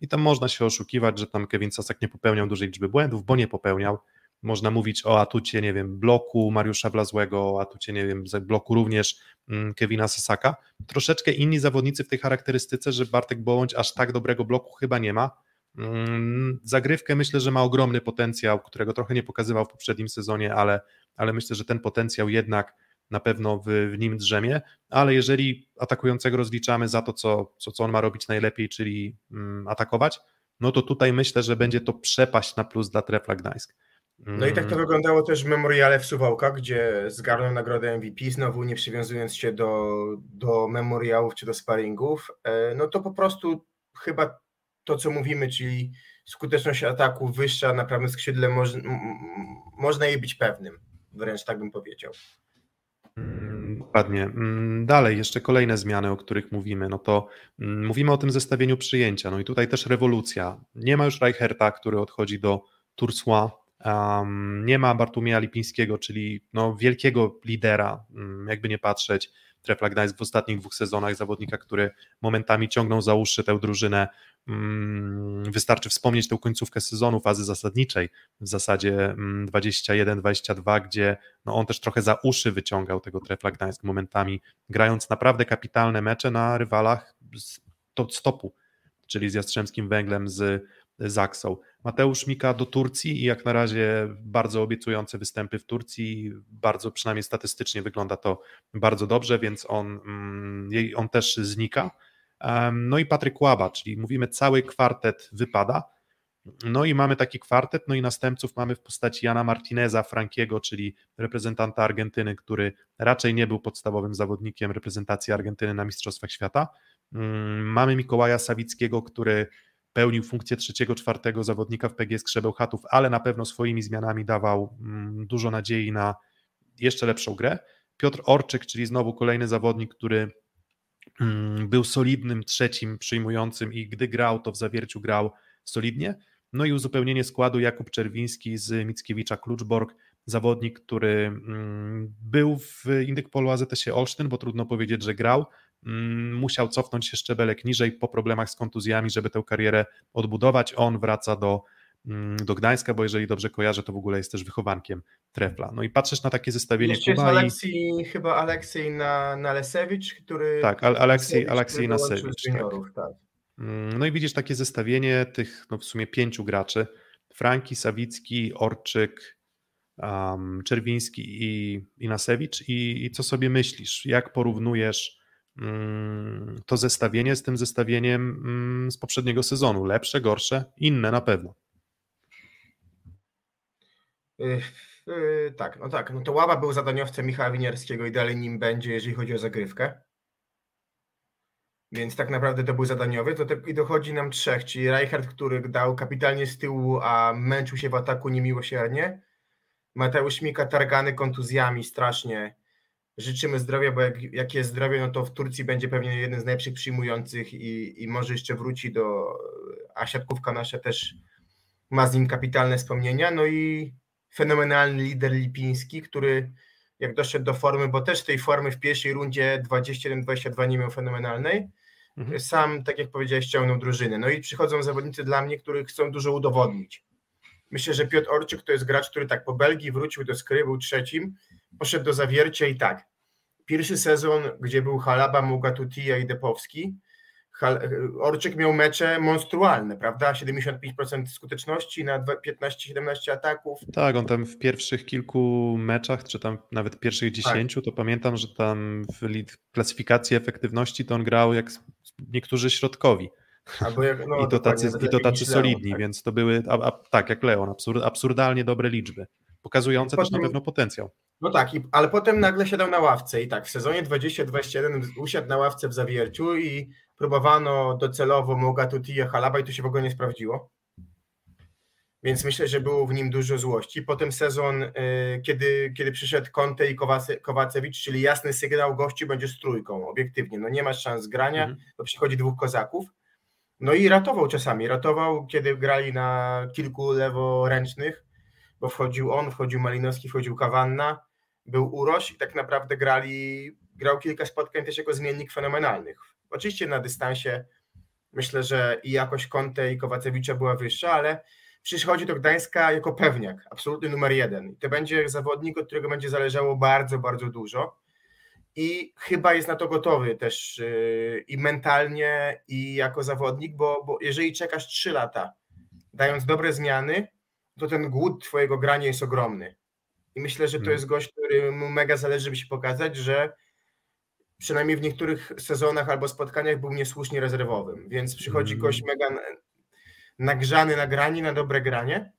I tam można się oszukiwać, że tam Kevin Sasak nie popełniał dużej liczby błędów, bo nie popełniał. Można mówić o atucie, nie wiem, bloku Mariusza Blazłego, o atucie, nie wiem, bloku również mm, Kevina Sasaka. Troszeczkę inni zawodnicy w tej charakterystyce, że Bartek Bołądź aż tak dobrego bloku chyba nie ma. Mm, zagrywkę myślę, że ma ogromny potencjał, którego trochę nie pokazywał w poprzednim sezonie, ale, ale myślę, że ten potencjał jednak na pewno w, w nim drzemie, ale jeżeli atakującego rozliczamy za to, co, co, co on ma robić najlepiej, czyli mm, atakować, no to tutaj myślę, że będzie to przepaść na plus dla Trefla Gdańsk. No i tak to mm. wyglądało też w memoriale w Suwałkach, gdzie zgarnął nagrodę MVP, znowu nie przywiązując się do, do memoriałów czy do sparingów. E, no to po prostu chyba to, co mówimy, czyli skuteczność ataku wyższa na prawym skrzydle, moż, można jej być pewnym, wręcz tak bym powiedział. Mm, dokładnie. Mm, dalej, jeszcze kolejne zmiany, o których mówimy, no to mówimy o tym zestawieniu przyjęcia, no i tutaj też rewolucja. Nie ma już Reicherta, który odchodzi do Tursła, um, nie ma Bartumieja Lipińskiego, czyli no, wielkiego lidera, jakby nie patrzeć, Trefla Gdańsk w ostatnich dwóch sezonach, zawodnika, który momentami ciągnął za uszy tę drużynę. Mm, wystarczy wspomnieć tę końcówkę sezonu, fazy zasadniczej, w zasadzie 21-22, mm, gdzie no on też trochę za uszy wyciągał tego Trefla Gdańsk momentami, grając naprawdę kapitalne mecze na rywalach z stopu, czyli z Jastrzębskim Węglem, z Zaksą. Mateusz Mika do Turcji i jak na razie bardzo obiecujące występy w Turcji, bardzo przynajmniej statystycznie wygląda to bardzo dobrze, więc on, mm, on też znika. No i Patryk Łaba, czyli mówimy cały kwartet wypada. No i mamy taki kwartet, no i następców mamy w postaci Jana Martineza, Frankiego, czyli reprezentanta Argentyny, który raczej nie był podstawowym zawodnikiem reprezentacji Argentyny na Mistrzostwach Świata. Mm, mamy Mikołaja Sawickiego, który pełnił funkcję trzeciego, czwartego zawodnika w PGS Krzebełchatów, ale na pewno swoimi zmianami dawał mm, dużo nadziei na jeszcze lepszą grę. Piotr Orczyk, czyli znowu kolejny zawodnik, który mm, był solidnym trzecim przyjmującym i gdy grał, to w zawierciu grał solidnie. No i uzupełnienie składu Jakub Czerwiński z Mickiewicza Kluczborg, zawodnik, który mm, był w Indykpolu AZS-ie Olsztyn, bo trudno powiedzieć, że grał, musiał cofnąć się szczebelek niżej po problemach z kontuzjami, żeby tę karierę odbudować. On wraca do, mm, do Gdańska, bo jeżeli dobrze kojarzę, to w ogóle jest też wychowankiem Trefla. No i patrzysz na takie zestawienie Jeszcze Kuba jest i... chyba Aleksiej na, na Lesewicz, który... Tak, Aleksiej, Aleksiej Nasewicz. Tak. tak. Mm, no i widzisz takie zestawienie tych no w sumie pięciu graczy. Franki, Sawicki, Orczyk, um, Czerwiński i, i Nasewicz i, i co sobie myślisz? Jak porównujesz Mm, to zestawienie z tym zestawieniem mm, z poprzedniego sezonu. Lepsze, gorsze, inne na pewno. Yy, yy, tak, no tak. No to Łaba był zadaniowcem Michała Winierskiego i dalej nim będzie, jeżeli chodzi o zagrywkę. Więc tak naprawdę to był zadaniowy. To I dochodzi nam trzech, czyli Reichard, który dał kapitalnie z tyłu, a męczył się w ataku niemiłosiernie. Mateusz Mika targany kontuzjami strasznie życzymy zdrowia, bo jak, jak jest zdrowie, no to w Turcji będzie pewnie jeden z najlepszych przyjmujących i, i może jeszcze wróci do, a siatkówka nasza też ma z nim kapitalne wspomnienia, no i fenomenalny lider Lipiński, który jak doszedł do formy, bo też tej formy w pierwszej rundzie 21-22 nie miał fenomenalnej, mhm. sam, tak jak powiedziałeś, ściągnął drużynę. No i przychodzą zawodnicy dla mnie, którzy chcą dużo udowodnić. Myślę, że Piotr Orczyk to jest gracz, który tak po Belgii wrócił do skry, był trzecim, poszedł do zawiercia i tak. Pierwszy sezon, gdzie był Halaba, Mugatutia i Depowski, Orczyk miał mecze monstrualne, prawda? 75% skuteczności na 15-17 ataków. Tak, on tam w pierwszych kilku meczach, czy tam nawet pierwszych 10, tak. to pamiętam, że tam w klasyfikacji efektywności to on grał jak niektórzy środkowi. Jak, no, I to tacy, i to tacy solidni, tak. więc to były, a, a, tak jak Leon, absurd, absurdalnie dobre liczby, pokazujące potem, też na pewno potencjał. No tak, i, ale potem nagle siadał na ławce i tak w sezonie 2021 usiadł na ławce w Zawierciu i próbowano docelowo Mogatu Tije Halaba i to się w ogóle nie sprawdziło. Więc myślę, że było w nim dużo złości. Potem sezon, y, kiedy, kiedy przyszedł Conte i Kowace, Kowacewicz, czyli jasny sygnał, gości będzie z trójką, obiektywnie. No nie masz szans grania, mhm. to przychodzi dwóch kozaków. No i ratował czasami. Ratował, kiedy grali na kilku leworęcznych, bo wchodził on, wchodził Malinowski, wchodził Kawanna, był Uroś i tak naprawdę grali, grał kilka spotkań też jako zmiennik fenomenalnych. Oczywiście na dystansie myślę, że i jakość Conte i Kowacewicza była wyższa, ale przychodzi do Gdańska jako pewniak, absolutny numer jeden. I to będzie zawodnik, od którego będzie zależało bardzo, bardzo dużo. I chyba jest na to gotowy też yy, i mentalnie, i jako zawodnik, bo, bo jeżeli czekasz 3 lata, dając dobre zmiany, to ten głód twojego grania jest ogromny. I myślę, że to hmm. jest gość, któremu mega zależy, żeby się pokazać, że przynajmniej w niektórych sezonach albo spotkaniach był niesłusznie rezerwowym, więc przychodzi mm. gość mega nagrzany na granie, na dobre granie.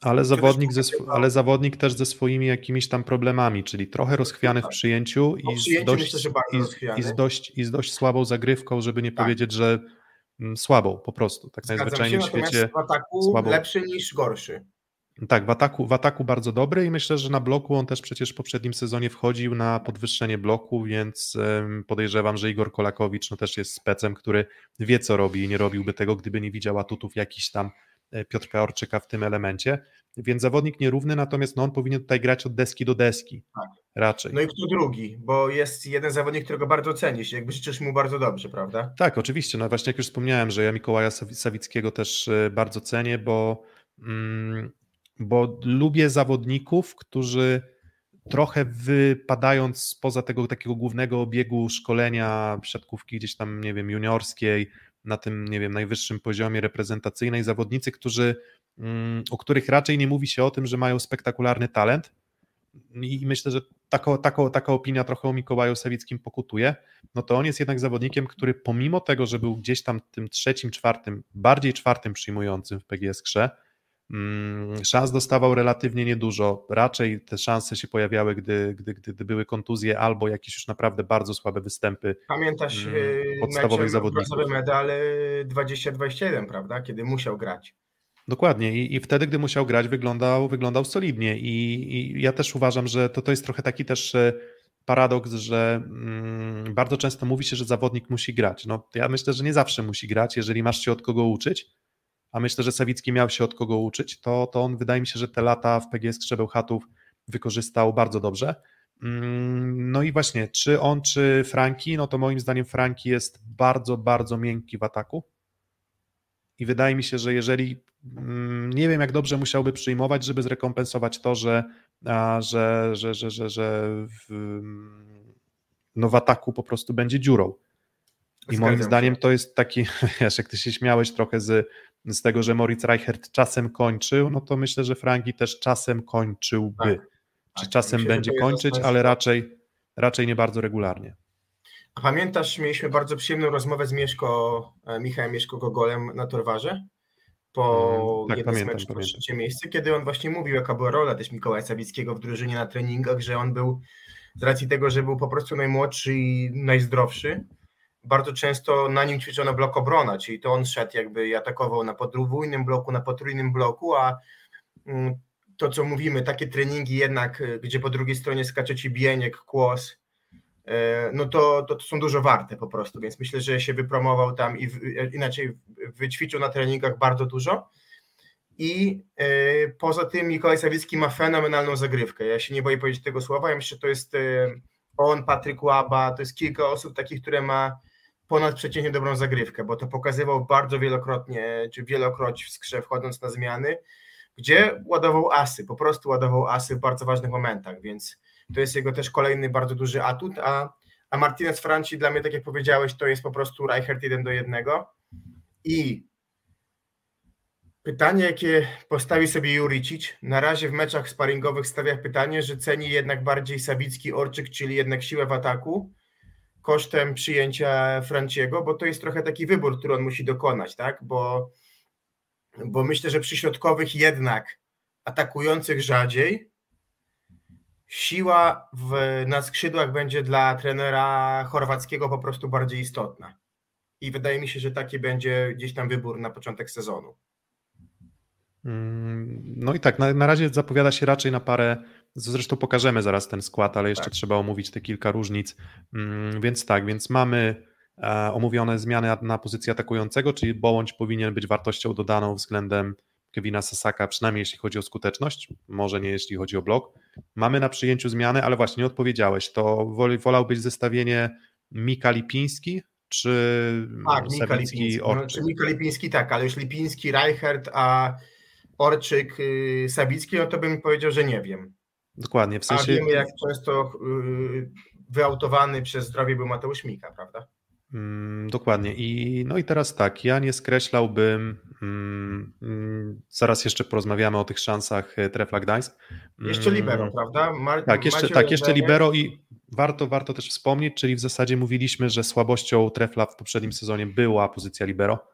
Ale zawodnik, ze, ale zawodnik też ze swoimi jakimiś tam problemami, czyli trochę rozchwiany w tak. przyjęciu i, z dość, myślę, i, i, z dość, i z dość słabą zagrywką, żeby nie tak. powiedzieć, że mm, słabą po prostu. Tak Zgadzam najzwyczajniej się, w świecie. W ataku słabą. lepszy niż gorszy. Tak, w ataku, w ataku bardzo dobry i myślę, że na bloku on też przecież w poprzednim sezonie wchodził na podwyższenie bloku, więc podejrzewam, że Igor Kolakowicz no też jest specem, który wie co robi i nie robiłby tego, gdyby nie widział atutów jakiś tam e, Piotrka Orczyka w tym elemencie. Więc zawodnik nierówny, natomiast no on powinien tutaj grać od deski do deski. Tak. Raczej. No i kto drugi, bo jest jeden zawodnik, którego bardzo cenisz, jakby życzysz mu bardzo dobrze, prawda? Tak, oczywiście. No właśnie jak już wspomniałem, że ja Mikołaja Sawickiego też e, bardzo cenię, bo mm, bo lubię zawodników, którzy trochę wypadając spoza tego takiego głównego obiegu szkolenia siatkówki gdzieś tam, nie wiem, juniorskiej, na tym, nie wiem, najwyższym poziomie reprezentacyjnej, zawodnicy, którzy, mm, o których raczej nie mówi się o tym, że mają spektakularny talent. I myślę, że taka, taka, taka opinia trochę o Mikołaju Sawickim pokutuje, no to on jest jednak zawodnikiem, który pomimo tego, że był gdzieś tam tym trzecim, czwartym, bardziej czwartym przyjmującym w PGS Krze, Mm, szans dostawał relatywnie niedużo. Raczej te szanse się pojawiały, gdy, gdy, gdy były kontuzje albo jakieś już naprawdę bardzo słabe występy. Pamiętasz mm, y, podstawowych zawodników. medal 20-21, prawda? Kiedy musiał grać. Dokładnie I, i wtedy, gdy musiał grać, wyglądał, wyglądał solidnie I, i ja też uważam, że to, to jest trochę taki też e, paradoks, że mm, bardzo często mówi się, że zawodnik musi grać. No, ja myślę, że nie zawsze musi grać, jeżeli masz się od kogo uczyć, a myślę, że Sawicki miał się od kogo uczyć, to, to on wydaje mi się, że te lata w PGS Krzebełchatów wykorzystał bardzo dobrze. Mm, no i właśnie, czy on, czy Franki, no to moim zdaniem Franki jest bardzo, bardzo miękki w ataku. I wydaje mi się, że jeżeli mm, nie wiem, jak dobrze musiałby przyjmować, żeby zrekompensować to, że, że, że, że, że, że w, no w ataku po prostu będzie dziurą. I Zgadzam moim zdaniem to jest taki, wiesz, jak ty się śmiałeś trochę z z tego, że Moritz Reichert czasem kończył, no to myślę, że Franki też czasem kończyłby. Tak, Czy tak, czasem myślę, będzie kończyć, ale raczej, raczej nie bardzo regularnie. A pamiętasz, mieliśmy bardzo przyjemną rozmowę z Mieszko, e, Michałem Mieszko Gogolem na Torwarze po mm, tak, jednym pamiętam, z meczów trzecie miejsce, kiedy on właśnie mówił, jaka była rola też Mikołaja Sawickiego w drużynie na treningach, że on był z racji tego, że był po prostu najmłodszy i najzdrowszy, bardzo często na nim ćwiczono blok obrona, czyli to on szedł jakby i atakował na podwójnym bloku, na potrójnym bloku, a mm, to co mówimy, takie treningi jednak, y, gdzie po drugiej stronie skacze ci bieniek, kłos, y, no to, to, to są dużo warte po prostu, więc myślę, że się wypromował tam i w, y, inaczej wyćwiczył na treningach bardzo dużo. I poza tym Mikołaj Sawicki ma fenomenalną zagrywkę. Ja się nie boję powiedzieć tego słowa. Ja myślę, że to jest on, Patryk Łaba, to jest kilka osób takich, które ma ponadprzeciętnie dobrą zagrywkę, bo to pokazywał bardzo wielokrotnie, czy wielokroć w skrze wchodząc na zmiany, gdzie ładował asy, po prostu ładował asy w bardzo ważnych momentach, więc to jest jego też kolejny bardzo duży atut, a, a Martinez Franci dla mnie, tak jak powiedziałeś, to jest po prostu Reichert 1 do 1 i pytanie, jakie postawi sobie Juricic, na razie w meczach sparingowych stawia pytanie, że ceni jednak bardziej Sabicki Orczyk, czyli jednak siłę w ataku, kosztem przyjęcia Franciego, bo to jest trochę taki wybór, który on musi dokonać, tak? Bo, bo myślę, że przy środkowych jednak atakujących rzadziej siła w, na skrzydłach będzie dla trenera chorwackiego po prostu bardziej istotna. I wydaje mi się, że taki będzie gdzieś tam wybór na początek sezonu. Mm, no i tak, na, na razie zapowiada się raczej na parę Zresztą pokażemy zaraz ten skład, ale jeszcze tak. trzeba omówić te kilka różnic. Mm, więc tak, więc mamy e, omówione zmiany na pozycji atakującego, czyli Bołądź powinien być wartością dodaną względem Kevina Sasaka, przynajmniej jeśli chodzi o skuteczność, może nie jeśli chodzi o blok. Mamy na przyjęciu zmiany, ale właśnie nie odpowiedziałeś, to wolałbyś zestawienie Mika Lipiński czy tak, Mika Lipiński. Czy Mika Lipiński tak, ale już Lipiński, Reichert, a Orczyk, y, Sabicki, no to bym powiedział, że nie wiem. Dokładnie, w sensie... A wiemy, jak często y, wyautowany przez zdrowie był Mateusz Mika, prawda? Mm, dokładnie. I, no i teraz tak, ja nie skreślałbym, mm, mm, zaraz jeszcze porozmawiamy o tych szansach e, Trefla Gdańsk. Jeszcze libero, prawda? Mar tak, jeszcze, tak, jeszcze libero i warto, warto też wspomnieć, czyli w zasadzie mówiliśmy, że słabością Trefla w poprzednim sezonie była pozycja libero,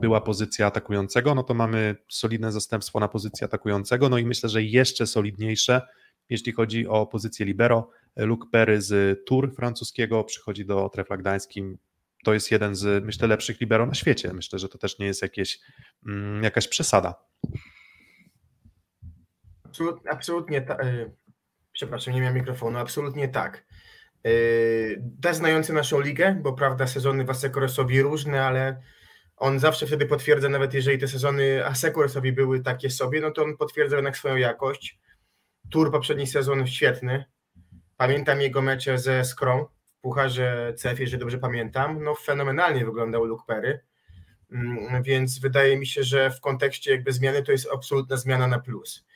była pozycja atakującego, no to mamy solidne zastępstwo na pozycji atakującego, no i myślę, że jeszcze solidniejsze, jeśli chodzi o pozycję libero. Luke Perry z Tour francuskiego przychodzi do Trefla Gdańskim. To jest jeden z, myślę, lepszych libero na świecie. Myślę, że to też nie jest jakieś, mm, jakaś przesada. Absolutnie, absolutnie ta, yy, przepraszam, nie miałem mikrofonu, absolutnie tak. Yy, też znający naszą ligę, bo prawda, sezony w Asekoresowi różne, ale on zawsze wtedy potwierdza, nawet jeżeli te sezony Asekoresowi były takie sobie, no to on potwierdza jednak swoją jakość. Tour poprzedni sezon świetny, Pamiętam jego mecze ze Skrą w Pucharze CF, jeżeli dobrze pamiętam. No fenomenalnie wyglądał Luke Perry, mm, więc wydaje mi się, że w kontekście jakby zmiany to jest absolutna zmiana na plus.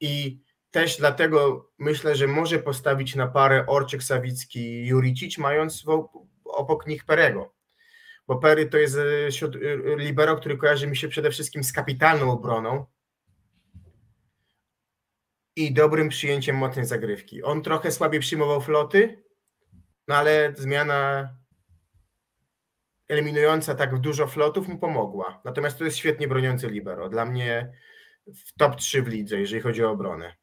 I też dlatego myślę, że może postawić na parę Orczyk, Sawicki, Juricic, mając obok nich Perego. Bo Perry to jest e, e, libero, który kojarzy mi się przede wszystkim z kapitalną obroną, i dobrym przyjęciem mocnej zagrywki. On trochę słabiej przyjmował floty, no ale zmiana eliminująca tak dużo flotów mu pomogła. Natomiast to jest świetnie broniący libero. Dla mnie w top 3 w lidze, jeżeli chodzi o obronę.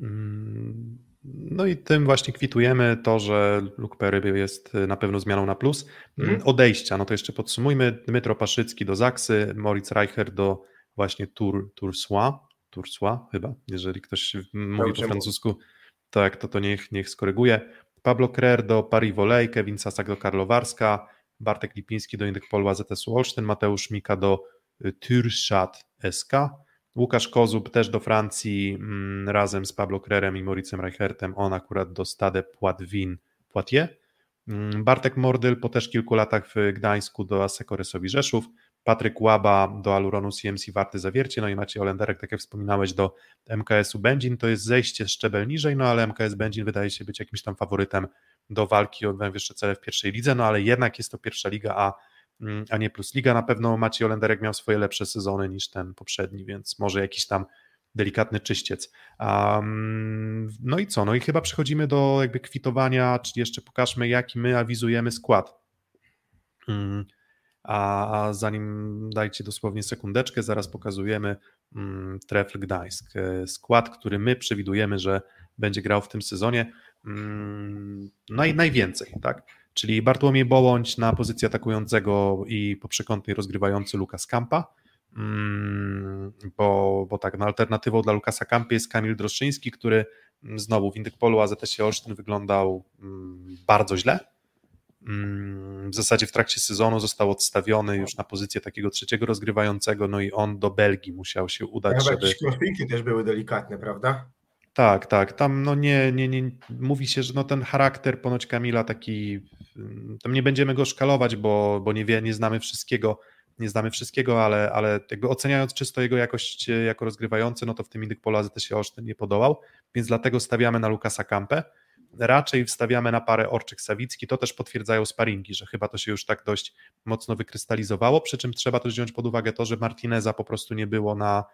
Mm, no i tym właśnie kwitujemy to, że Luke Perry jest na pewno zmianą na plus. Mm. Odejścia, no to jeszcze podsumujmy. Dmytro Paszycki do Zaksy, Moritz Reicher do właśnie Tour Sois. Toursois chyba, jeżeli ktoś mówi po francusku, tak, to to niech, niech skoryguje. Pablo Krer do Paris Volley, Kevin Sasak do Karlowarska, Bartek Lipiński do Indykpolu AZS Olsztyn, Mateusz Mika do y, Türschat SK, Łukasz Kozub też do Francji mm, razem z Pablo Krerem i Moricem Reichertem, on akurat do Stade Poitvin Poitiers. Mm, Bartek Mordyl po też kilku latach w Gdańsku do Asekoresowi Rzeszów, Patryk Łaba do Aluronu CMC Warty Zawiercie, no i Maciej Olenderek, tak jak wspominałeś, do MKS-u Będzin, to jest zejście szczebel niżej, no ale MKS Będzin wydaje się być jakimś tam faworytem do walki o najwyższe cele w pierwszej lidze, no ale jednak jest to pierwsza liga, a, a nie plus liga. Na pewno Maciej Olenderek miał swoje lepsze sezony niż ten poprzedni, więc może jakiś tam delikatny czyściec. Um, no i co? No i chyba przechodzimy do jakby kwitowania, czyli jeszcze pokażmy, jaki my awizujemy skład. Um, a zanim dajcie dosłownie sekundeczkę, zaraz pokazujemy mm, Trefl Gdańsk. E, skład, który my przewidujemy, że będzie grał w tym sezonie mm, naj, najwięcej, tak? Czyli Bartłomiej Bołądź na pozycji atakującego i po przekątnej rozgrywający Lukas Kampa, mm, bo, bo tak, no alternatywą dla Lukasa Kampy jest Kamil Droszyński, który znowu w Indykpolu AZS Olsztyn wyglądał bardzo źle, w zasadzie w trakcie sezonu został odstawiony już na pozycję takiego trzeciego rozgrywającego, no i on do Belgii musiał się udać, Chyba żeby... Też były delikatne, prawda? Tak, tak, tam no nie, nie, nie, mówi się, że no ten charakter ponoć Kamila taki, tam nie będziemy go szkalować, bo, bo nie, wie, nie znamy wszystkiego, nie znamy wszystkiego, ale, ale jakby oceniając czysto jego jakość e, jako rozgrywający, no to w tym Indyk Polazy też się Olsztyn nie podołał, więc dlatego stawiamy na Lukasa Kampę, raczej wstawiamy na parę Orczyk-Sawicki, to też potwierdzają sparingi, że chyba to się już tak dość mocno wykrystalizowało, przy czym trzeba też wziąć pod uwagę to, że Martineza po prostu nie było na mm,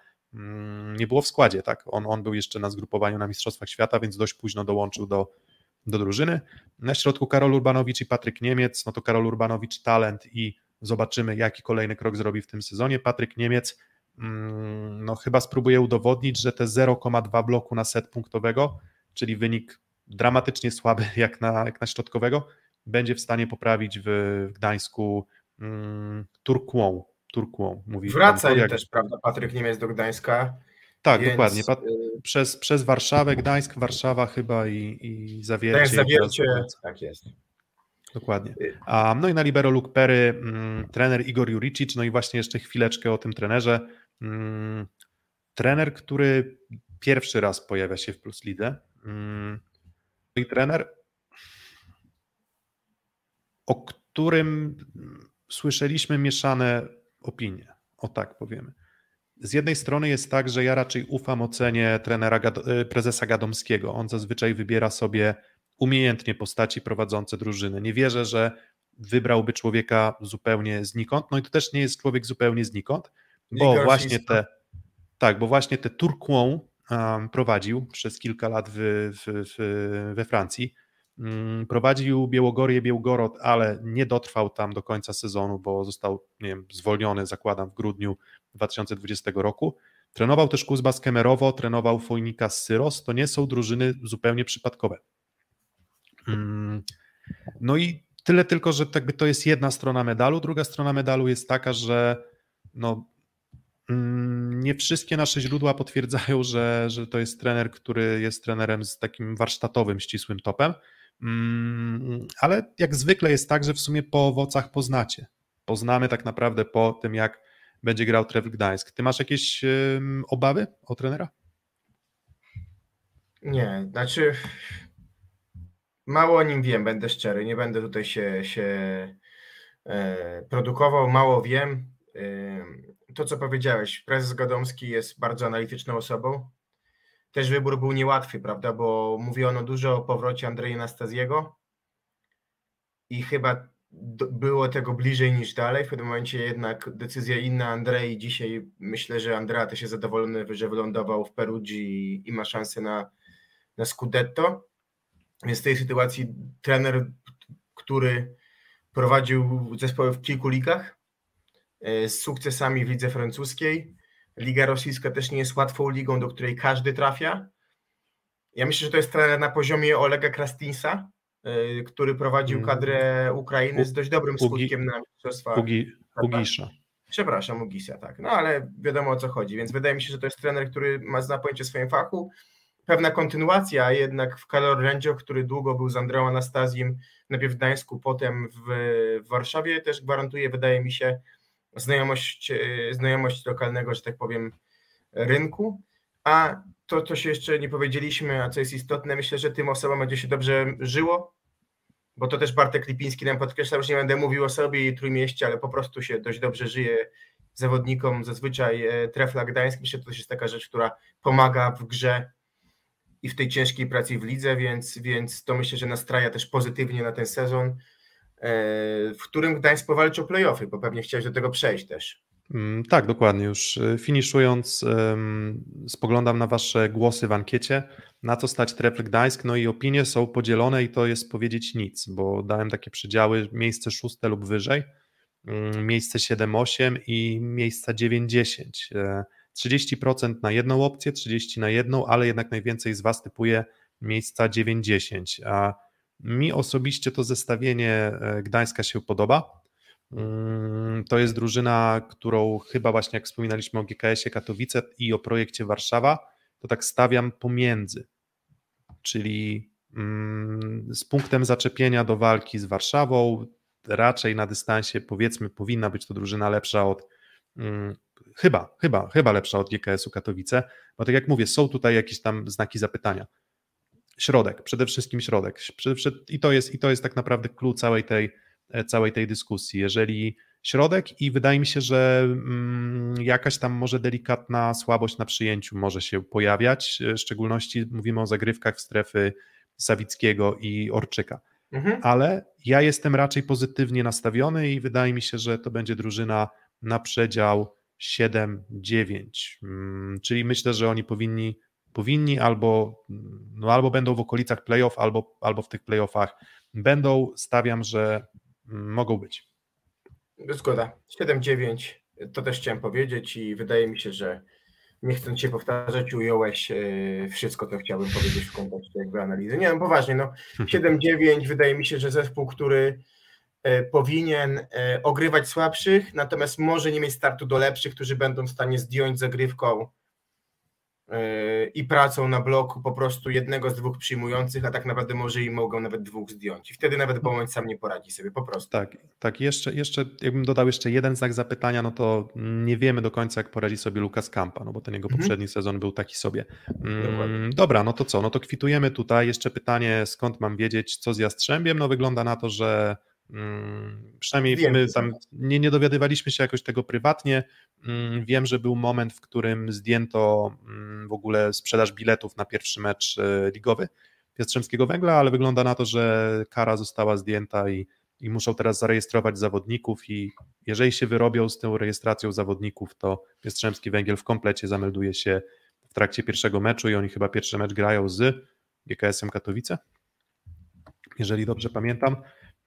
nie było w składzie, tak, on, on był jeszcze na zgrupowaniu na Mistrzostwach Świata, więc dość późno dołączył do, do drużyny. Na środku Karol Urbanowicz i Patryk Niemiec, no to Karol Urbanowicz talent i zobaczymy jaki kolejny krok zrobi w tym sezonie. Patryk Niemiec mm, no chyba spróbuje udowodnić, że te 0,2 bloku na set punktowego, czyli wynik dramatycznie słaby jak na, jak na środkowego, będzie w stanie poprawić w, w Gdańsku mm, Turkłą. Turkłą mówi Wraca jak... też, prawda, Patryk Niemiec do Gdańska. Tak, więc... dokładnie. Przez, przez Warszawę, Gdańsk, Warszawa chyba i, i Zawiercie. Zawiercie, tak jest. Dokładnie. A, no i na libero Luke Perry, mm, trener Igor Juricic, no i właśnie jeszcze chwileczkę o tym trenerze. Mm, trener, który pierwszy raz pojawia się w Plus Lidze. Mm, i trener, o którym słyszeliśmy mieszane opinie, o tak powiemy. z jednej strony jest tak, że ja raczej ufam ocenie trenera y, prezesa Gadomskiego. On zazwyczaj wybiera sobie umiejętnie postaci prowadzące drużyny. Nie wierzę, że wybrałby człowieka zupełnie znikąd. No i to też nie jest człowiek zupełnie znikąd, bo właśnie te tak, bo właśnie te Turquois um, prowadził przez kilka lat w, w, w, we Francji. Um, prowadził Białogorię, Białgorod, ale nie dotrwał tam do końca sezonu, bo został nie wiem, zwolniony, zakładam, w grudniu 2020 roku. Trenował też Kuzbas Kemerowo, trenował Fojnika z Syros. To nie są drużyny zupełnie przypadkowe. Um, no i tyle tylko, że jakby to jest jedna strona medalu. Druga strona medalu jest taka, że no, Mm, nie wszystkie nasze źródła potwierdzają, że, że to jest trener, który jest trenerem z takim warsztatowym, ścisłym topem, mm, ale jak zwykle jest tak, że w sumie po owocach poznacie. Poznamy tak naprawdę po tym, jak będzie grał Trevor Gdańsk. Ty masz jakieś obawy o trenera? Nie, znaczy mało o nim wiem, będę szczery, nie będę tutaj się, się e, produkował, mało wiem to, co powiedziałeś, prezes Gadomski jest bardzo analityczną osobą. Też wybór był niełatwy, prawda, bo mówiono dużo o powrocie Andrzeja Nastaziego i chyba było tego bliżej niż dalej. W pewnym momencie jednak decyzja inna Andrzej. Dzisiaj myślę, że Andrea też jest zadowolony, że wylądował w Perugii i ma szansę na, na Scudetto. Więc w tej sytuacji trener, który prowadził zespoły w kilku ligach, E, z sukcesami w lidze francuskiej. Liga rosyjska też nie jest łatwą ligą, do której każdy trafia. Ja myślę, że to jest trener na poziomie Olega Krastinsa, e, który prowadził mm. kadrę Ukrainy z dość dobrym skutkiem na mistrzostwa. Ugi, Ugisza. Przepraszam, Ugisa, tak. No ale wiadomo o co chodzi, więc wydaje mi się, że to jest trener, który ma zna pojęcie w swoim fachu. Pewna kontynuacja jednak w Kalor Rendzio, który długo był z Andreą Anastazjem, najpierw w Gdańsku, potem w, w Warszawie, też gwarantuje, wydaje mi się, znajomość, e, znajomość lokalnego, że tak powiem, rynku. A to, co się jeszcze nie powiedzieliśmy, a co jest istotne, myślę, że tym osobom będzie się dobrze żyło, bo to też Bartek Lipiński nam podkreślał, że nie będę mówił o sobie i Trójmieście, ale po prostu się dość dobrze żyje zawodnikom, zazwyczaj e, Trefla Gdańsk, myślę, że to też jest taka rzecz, która pomaga w grze i w tej ciężkiej pracy w lidze, więc, więc to myślę, że nastraja też pozytywnie na ten sezon. E, w którym Gdańsk powalczy o playoffy, bo pewnie chciałeś do tego przejść też. Mm, tak, dokładnie. Już e, finiszując, spoglądam na Wasze głosy w ankiecie, na co stać Trefl Gdańsk, no i opinie są podzielone i to jest powiedzieć nic, bo dałem takie przedziały, miejsce szóste lub wyżej, mm, miejsce 7-8 i miejsca 9-10. 30% e, na jedną opcję, 30% na jedną, ale jednak najwięcej z Was typuje miejsca 9-10, a mi osobiście to zestawienie e, Gdańska się podoba. Mm, to jest drużyna, którą chyba właśnie jak wspominaliśmy o GKS-ie Katowice i o projekcie Warszawa, to tak stawiam pomiędzy. Czyli mm, z punktem zaczepienia do walki z Warszawą, raczej na dystansie powiedzmy powinna być to drużyna lepsza od mm, chyba, chyba, chyba lepsza od GKS-u Katowice, bo tak jak mówię, są tutaj jakieś tam znaki zapytania środek, przede wszystkim środek. I to jest, i to jest tak naprawdę klucz całej tej, e, całej tej dyskusji. Jeżeli środek i wydaje mi się, że mm, jakaś tam może delikatna słabość na przyjęciu może się pojawiać, e, w szczególności mówimy o zagrywkach w strefy Sawickiego i Orczyka. Mhm. Ale ja jestem raczej pozytywnie nastawiony i wydaje mi się, że to będzie drużyna na przedział 7-9. Mm, czyli myślę, że oni powinni powinni albo, no albo będą w okolicach playoff, albo, albo w tych playoffach będą. Stawiam, że mogą być. Zgoda. 7-9 to też chciałem powiedzieć i wydaje mi się, że nie chcąc się powtarzać, ująłeś e, wszystko, co chciałbym powiedzieć w kontekście jakby analizy. Nie, no poważnie, no 7-9 wydaje mi się, że zespół, który e, powinien e, ogrywać słabszych, natomiast może nie mieć startu do lepszych, którzy będą w stanie zdjąć zagrywką i pracą na bloku po prostu jednego z dwóch przyjmujących, a tak naprawdę może i mogą nawet dwóch zdjąć. I wtedy nawet Bołądź sam nie poradzi sobie, po prostu. Tak, tak. Jeszcze, jeszcze jakbym dodał jeszcze jeden znak zapytania, no to nie wiemy do końca, jak poradzi sobie Lukas Kampa, no bo ten jego mhm. poprzedni sezon był taki sobie. Mm, dobra, no to co? No to kwitujemy tutaj. Jeszcze pytanie, skąd mam wiedzieć, co z Jastrzębiem? No wygląda na to, że przynajmniej Wiem, my tam nie, nie dowiadywaliśmy się jakoś tego prywatnie. Mm, Wiem, że był moment, w którym zdjęto mm, w ogóle sprzedaż biletów na pierwszy mecz e, ligowy Jastrzębskiego Węgla, ale wygląda na to, że kara została zdjęta i, i muszą teraz zarejestrować zawodników i jeżeli się wyrobią z tą rejestracją zawodników, to Jastrzębski Węgiel w komplecie zamelduje się w trakcie pierwszego meczu i oni chyba pierwszy mecz grają z GKS-em Katowice, jeżeli dobrze pamiętam.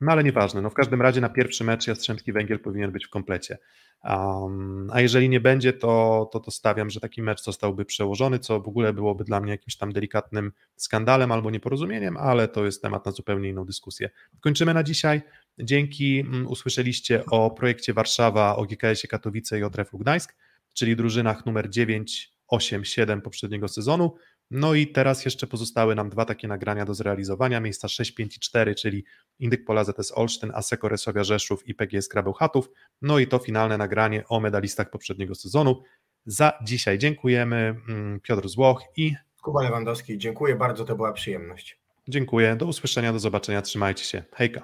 No ale nieważne, no w każdym razie na pierwszy mecz Jastrzębski Węgiel powinien być w komplecie. Um, a jeżeli nie będzie, to, to, to stawiam, że taki mecz zostałby przełożony, co w ogóle byłoby dla mnie jakimś tam delikatnym skandalem albo nieporozumieniem, ale to jest temat na zupełnie inną dyskusję. Kończymy na dzisiaj. Dzięki, mm, usłyszeliście o projekcie Warszawa, o GKS-ie Katowice i o Trefu Gdańsk, czyli drużynach numer 9, 8, 7 poprzedniego sezonu. No i teraz jeszcze pozostały nam dwa takie nagrania do zrealizowania, miejsca 6, 5 i 4, czyli Indyk Pola ZS Olsztyn, Aseko Resowia Rzeszów i PGS Krabeł Chatów. No i to finalne nagranie o medalistach poprzedniego sezonu. Za dzisiaj dziękujemy mm, Piotr Złoch i Kuba Lewandowski, dziękuję bardzo, to była przyjemność. dziękuję. Do usłyszenia, do zobaczenia, trzymajcie się. Hejka.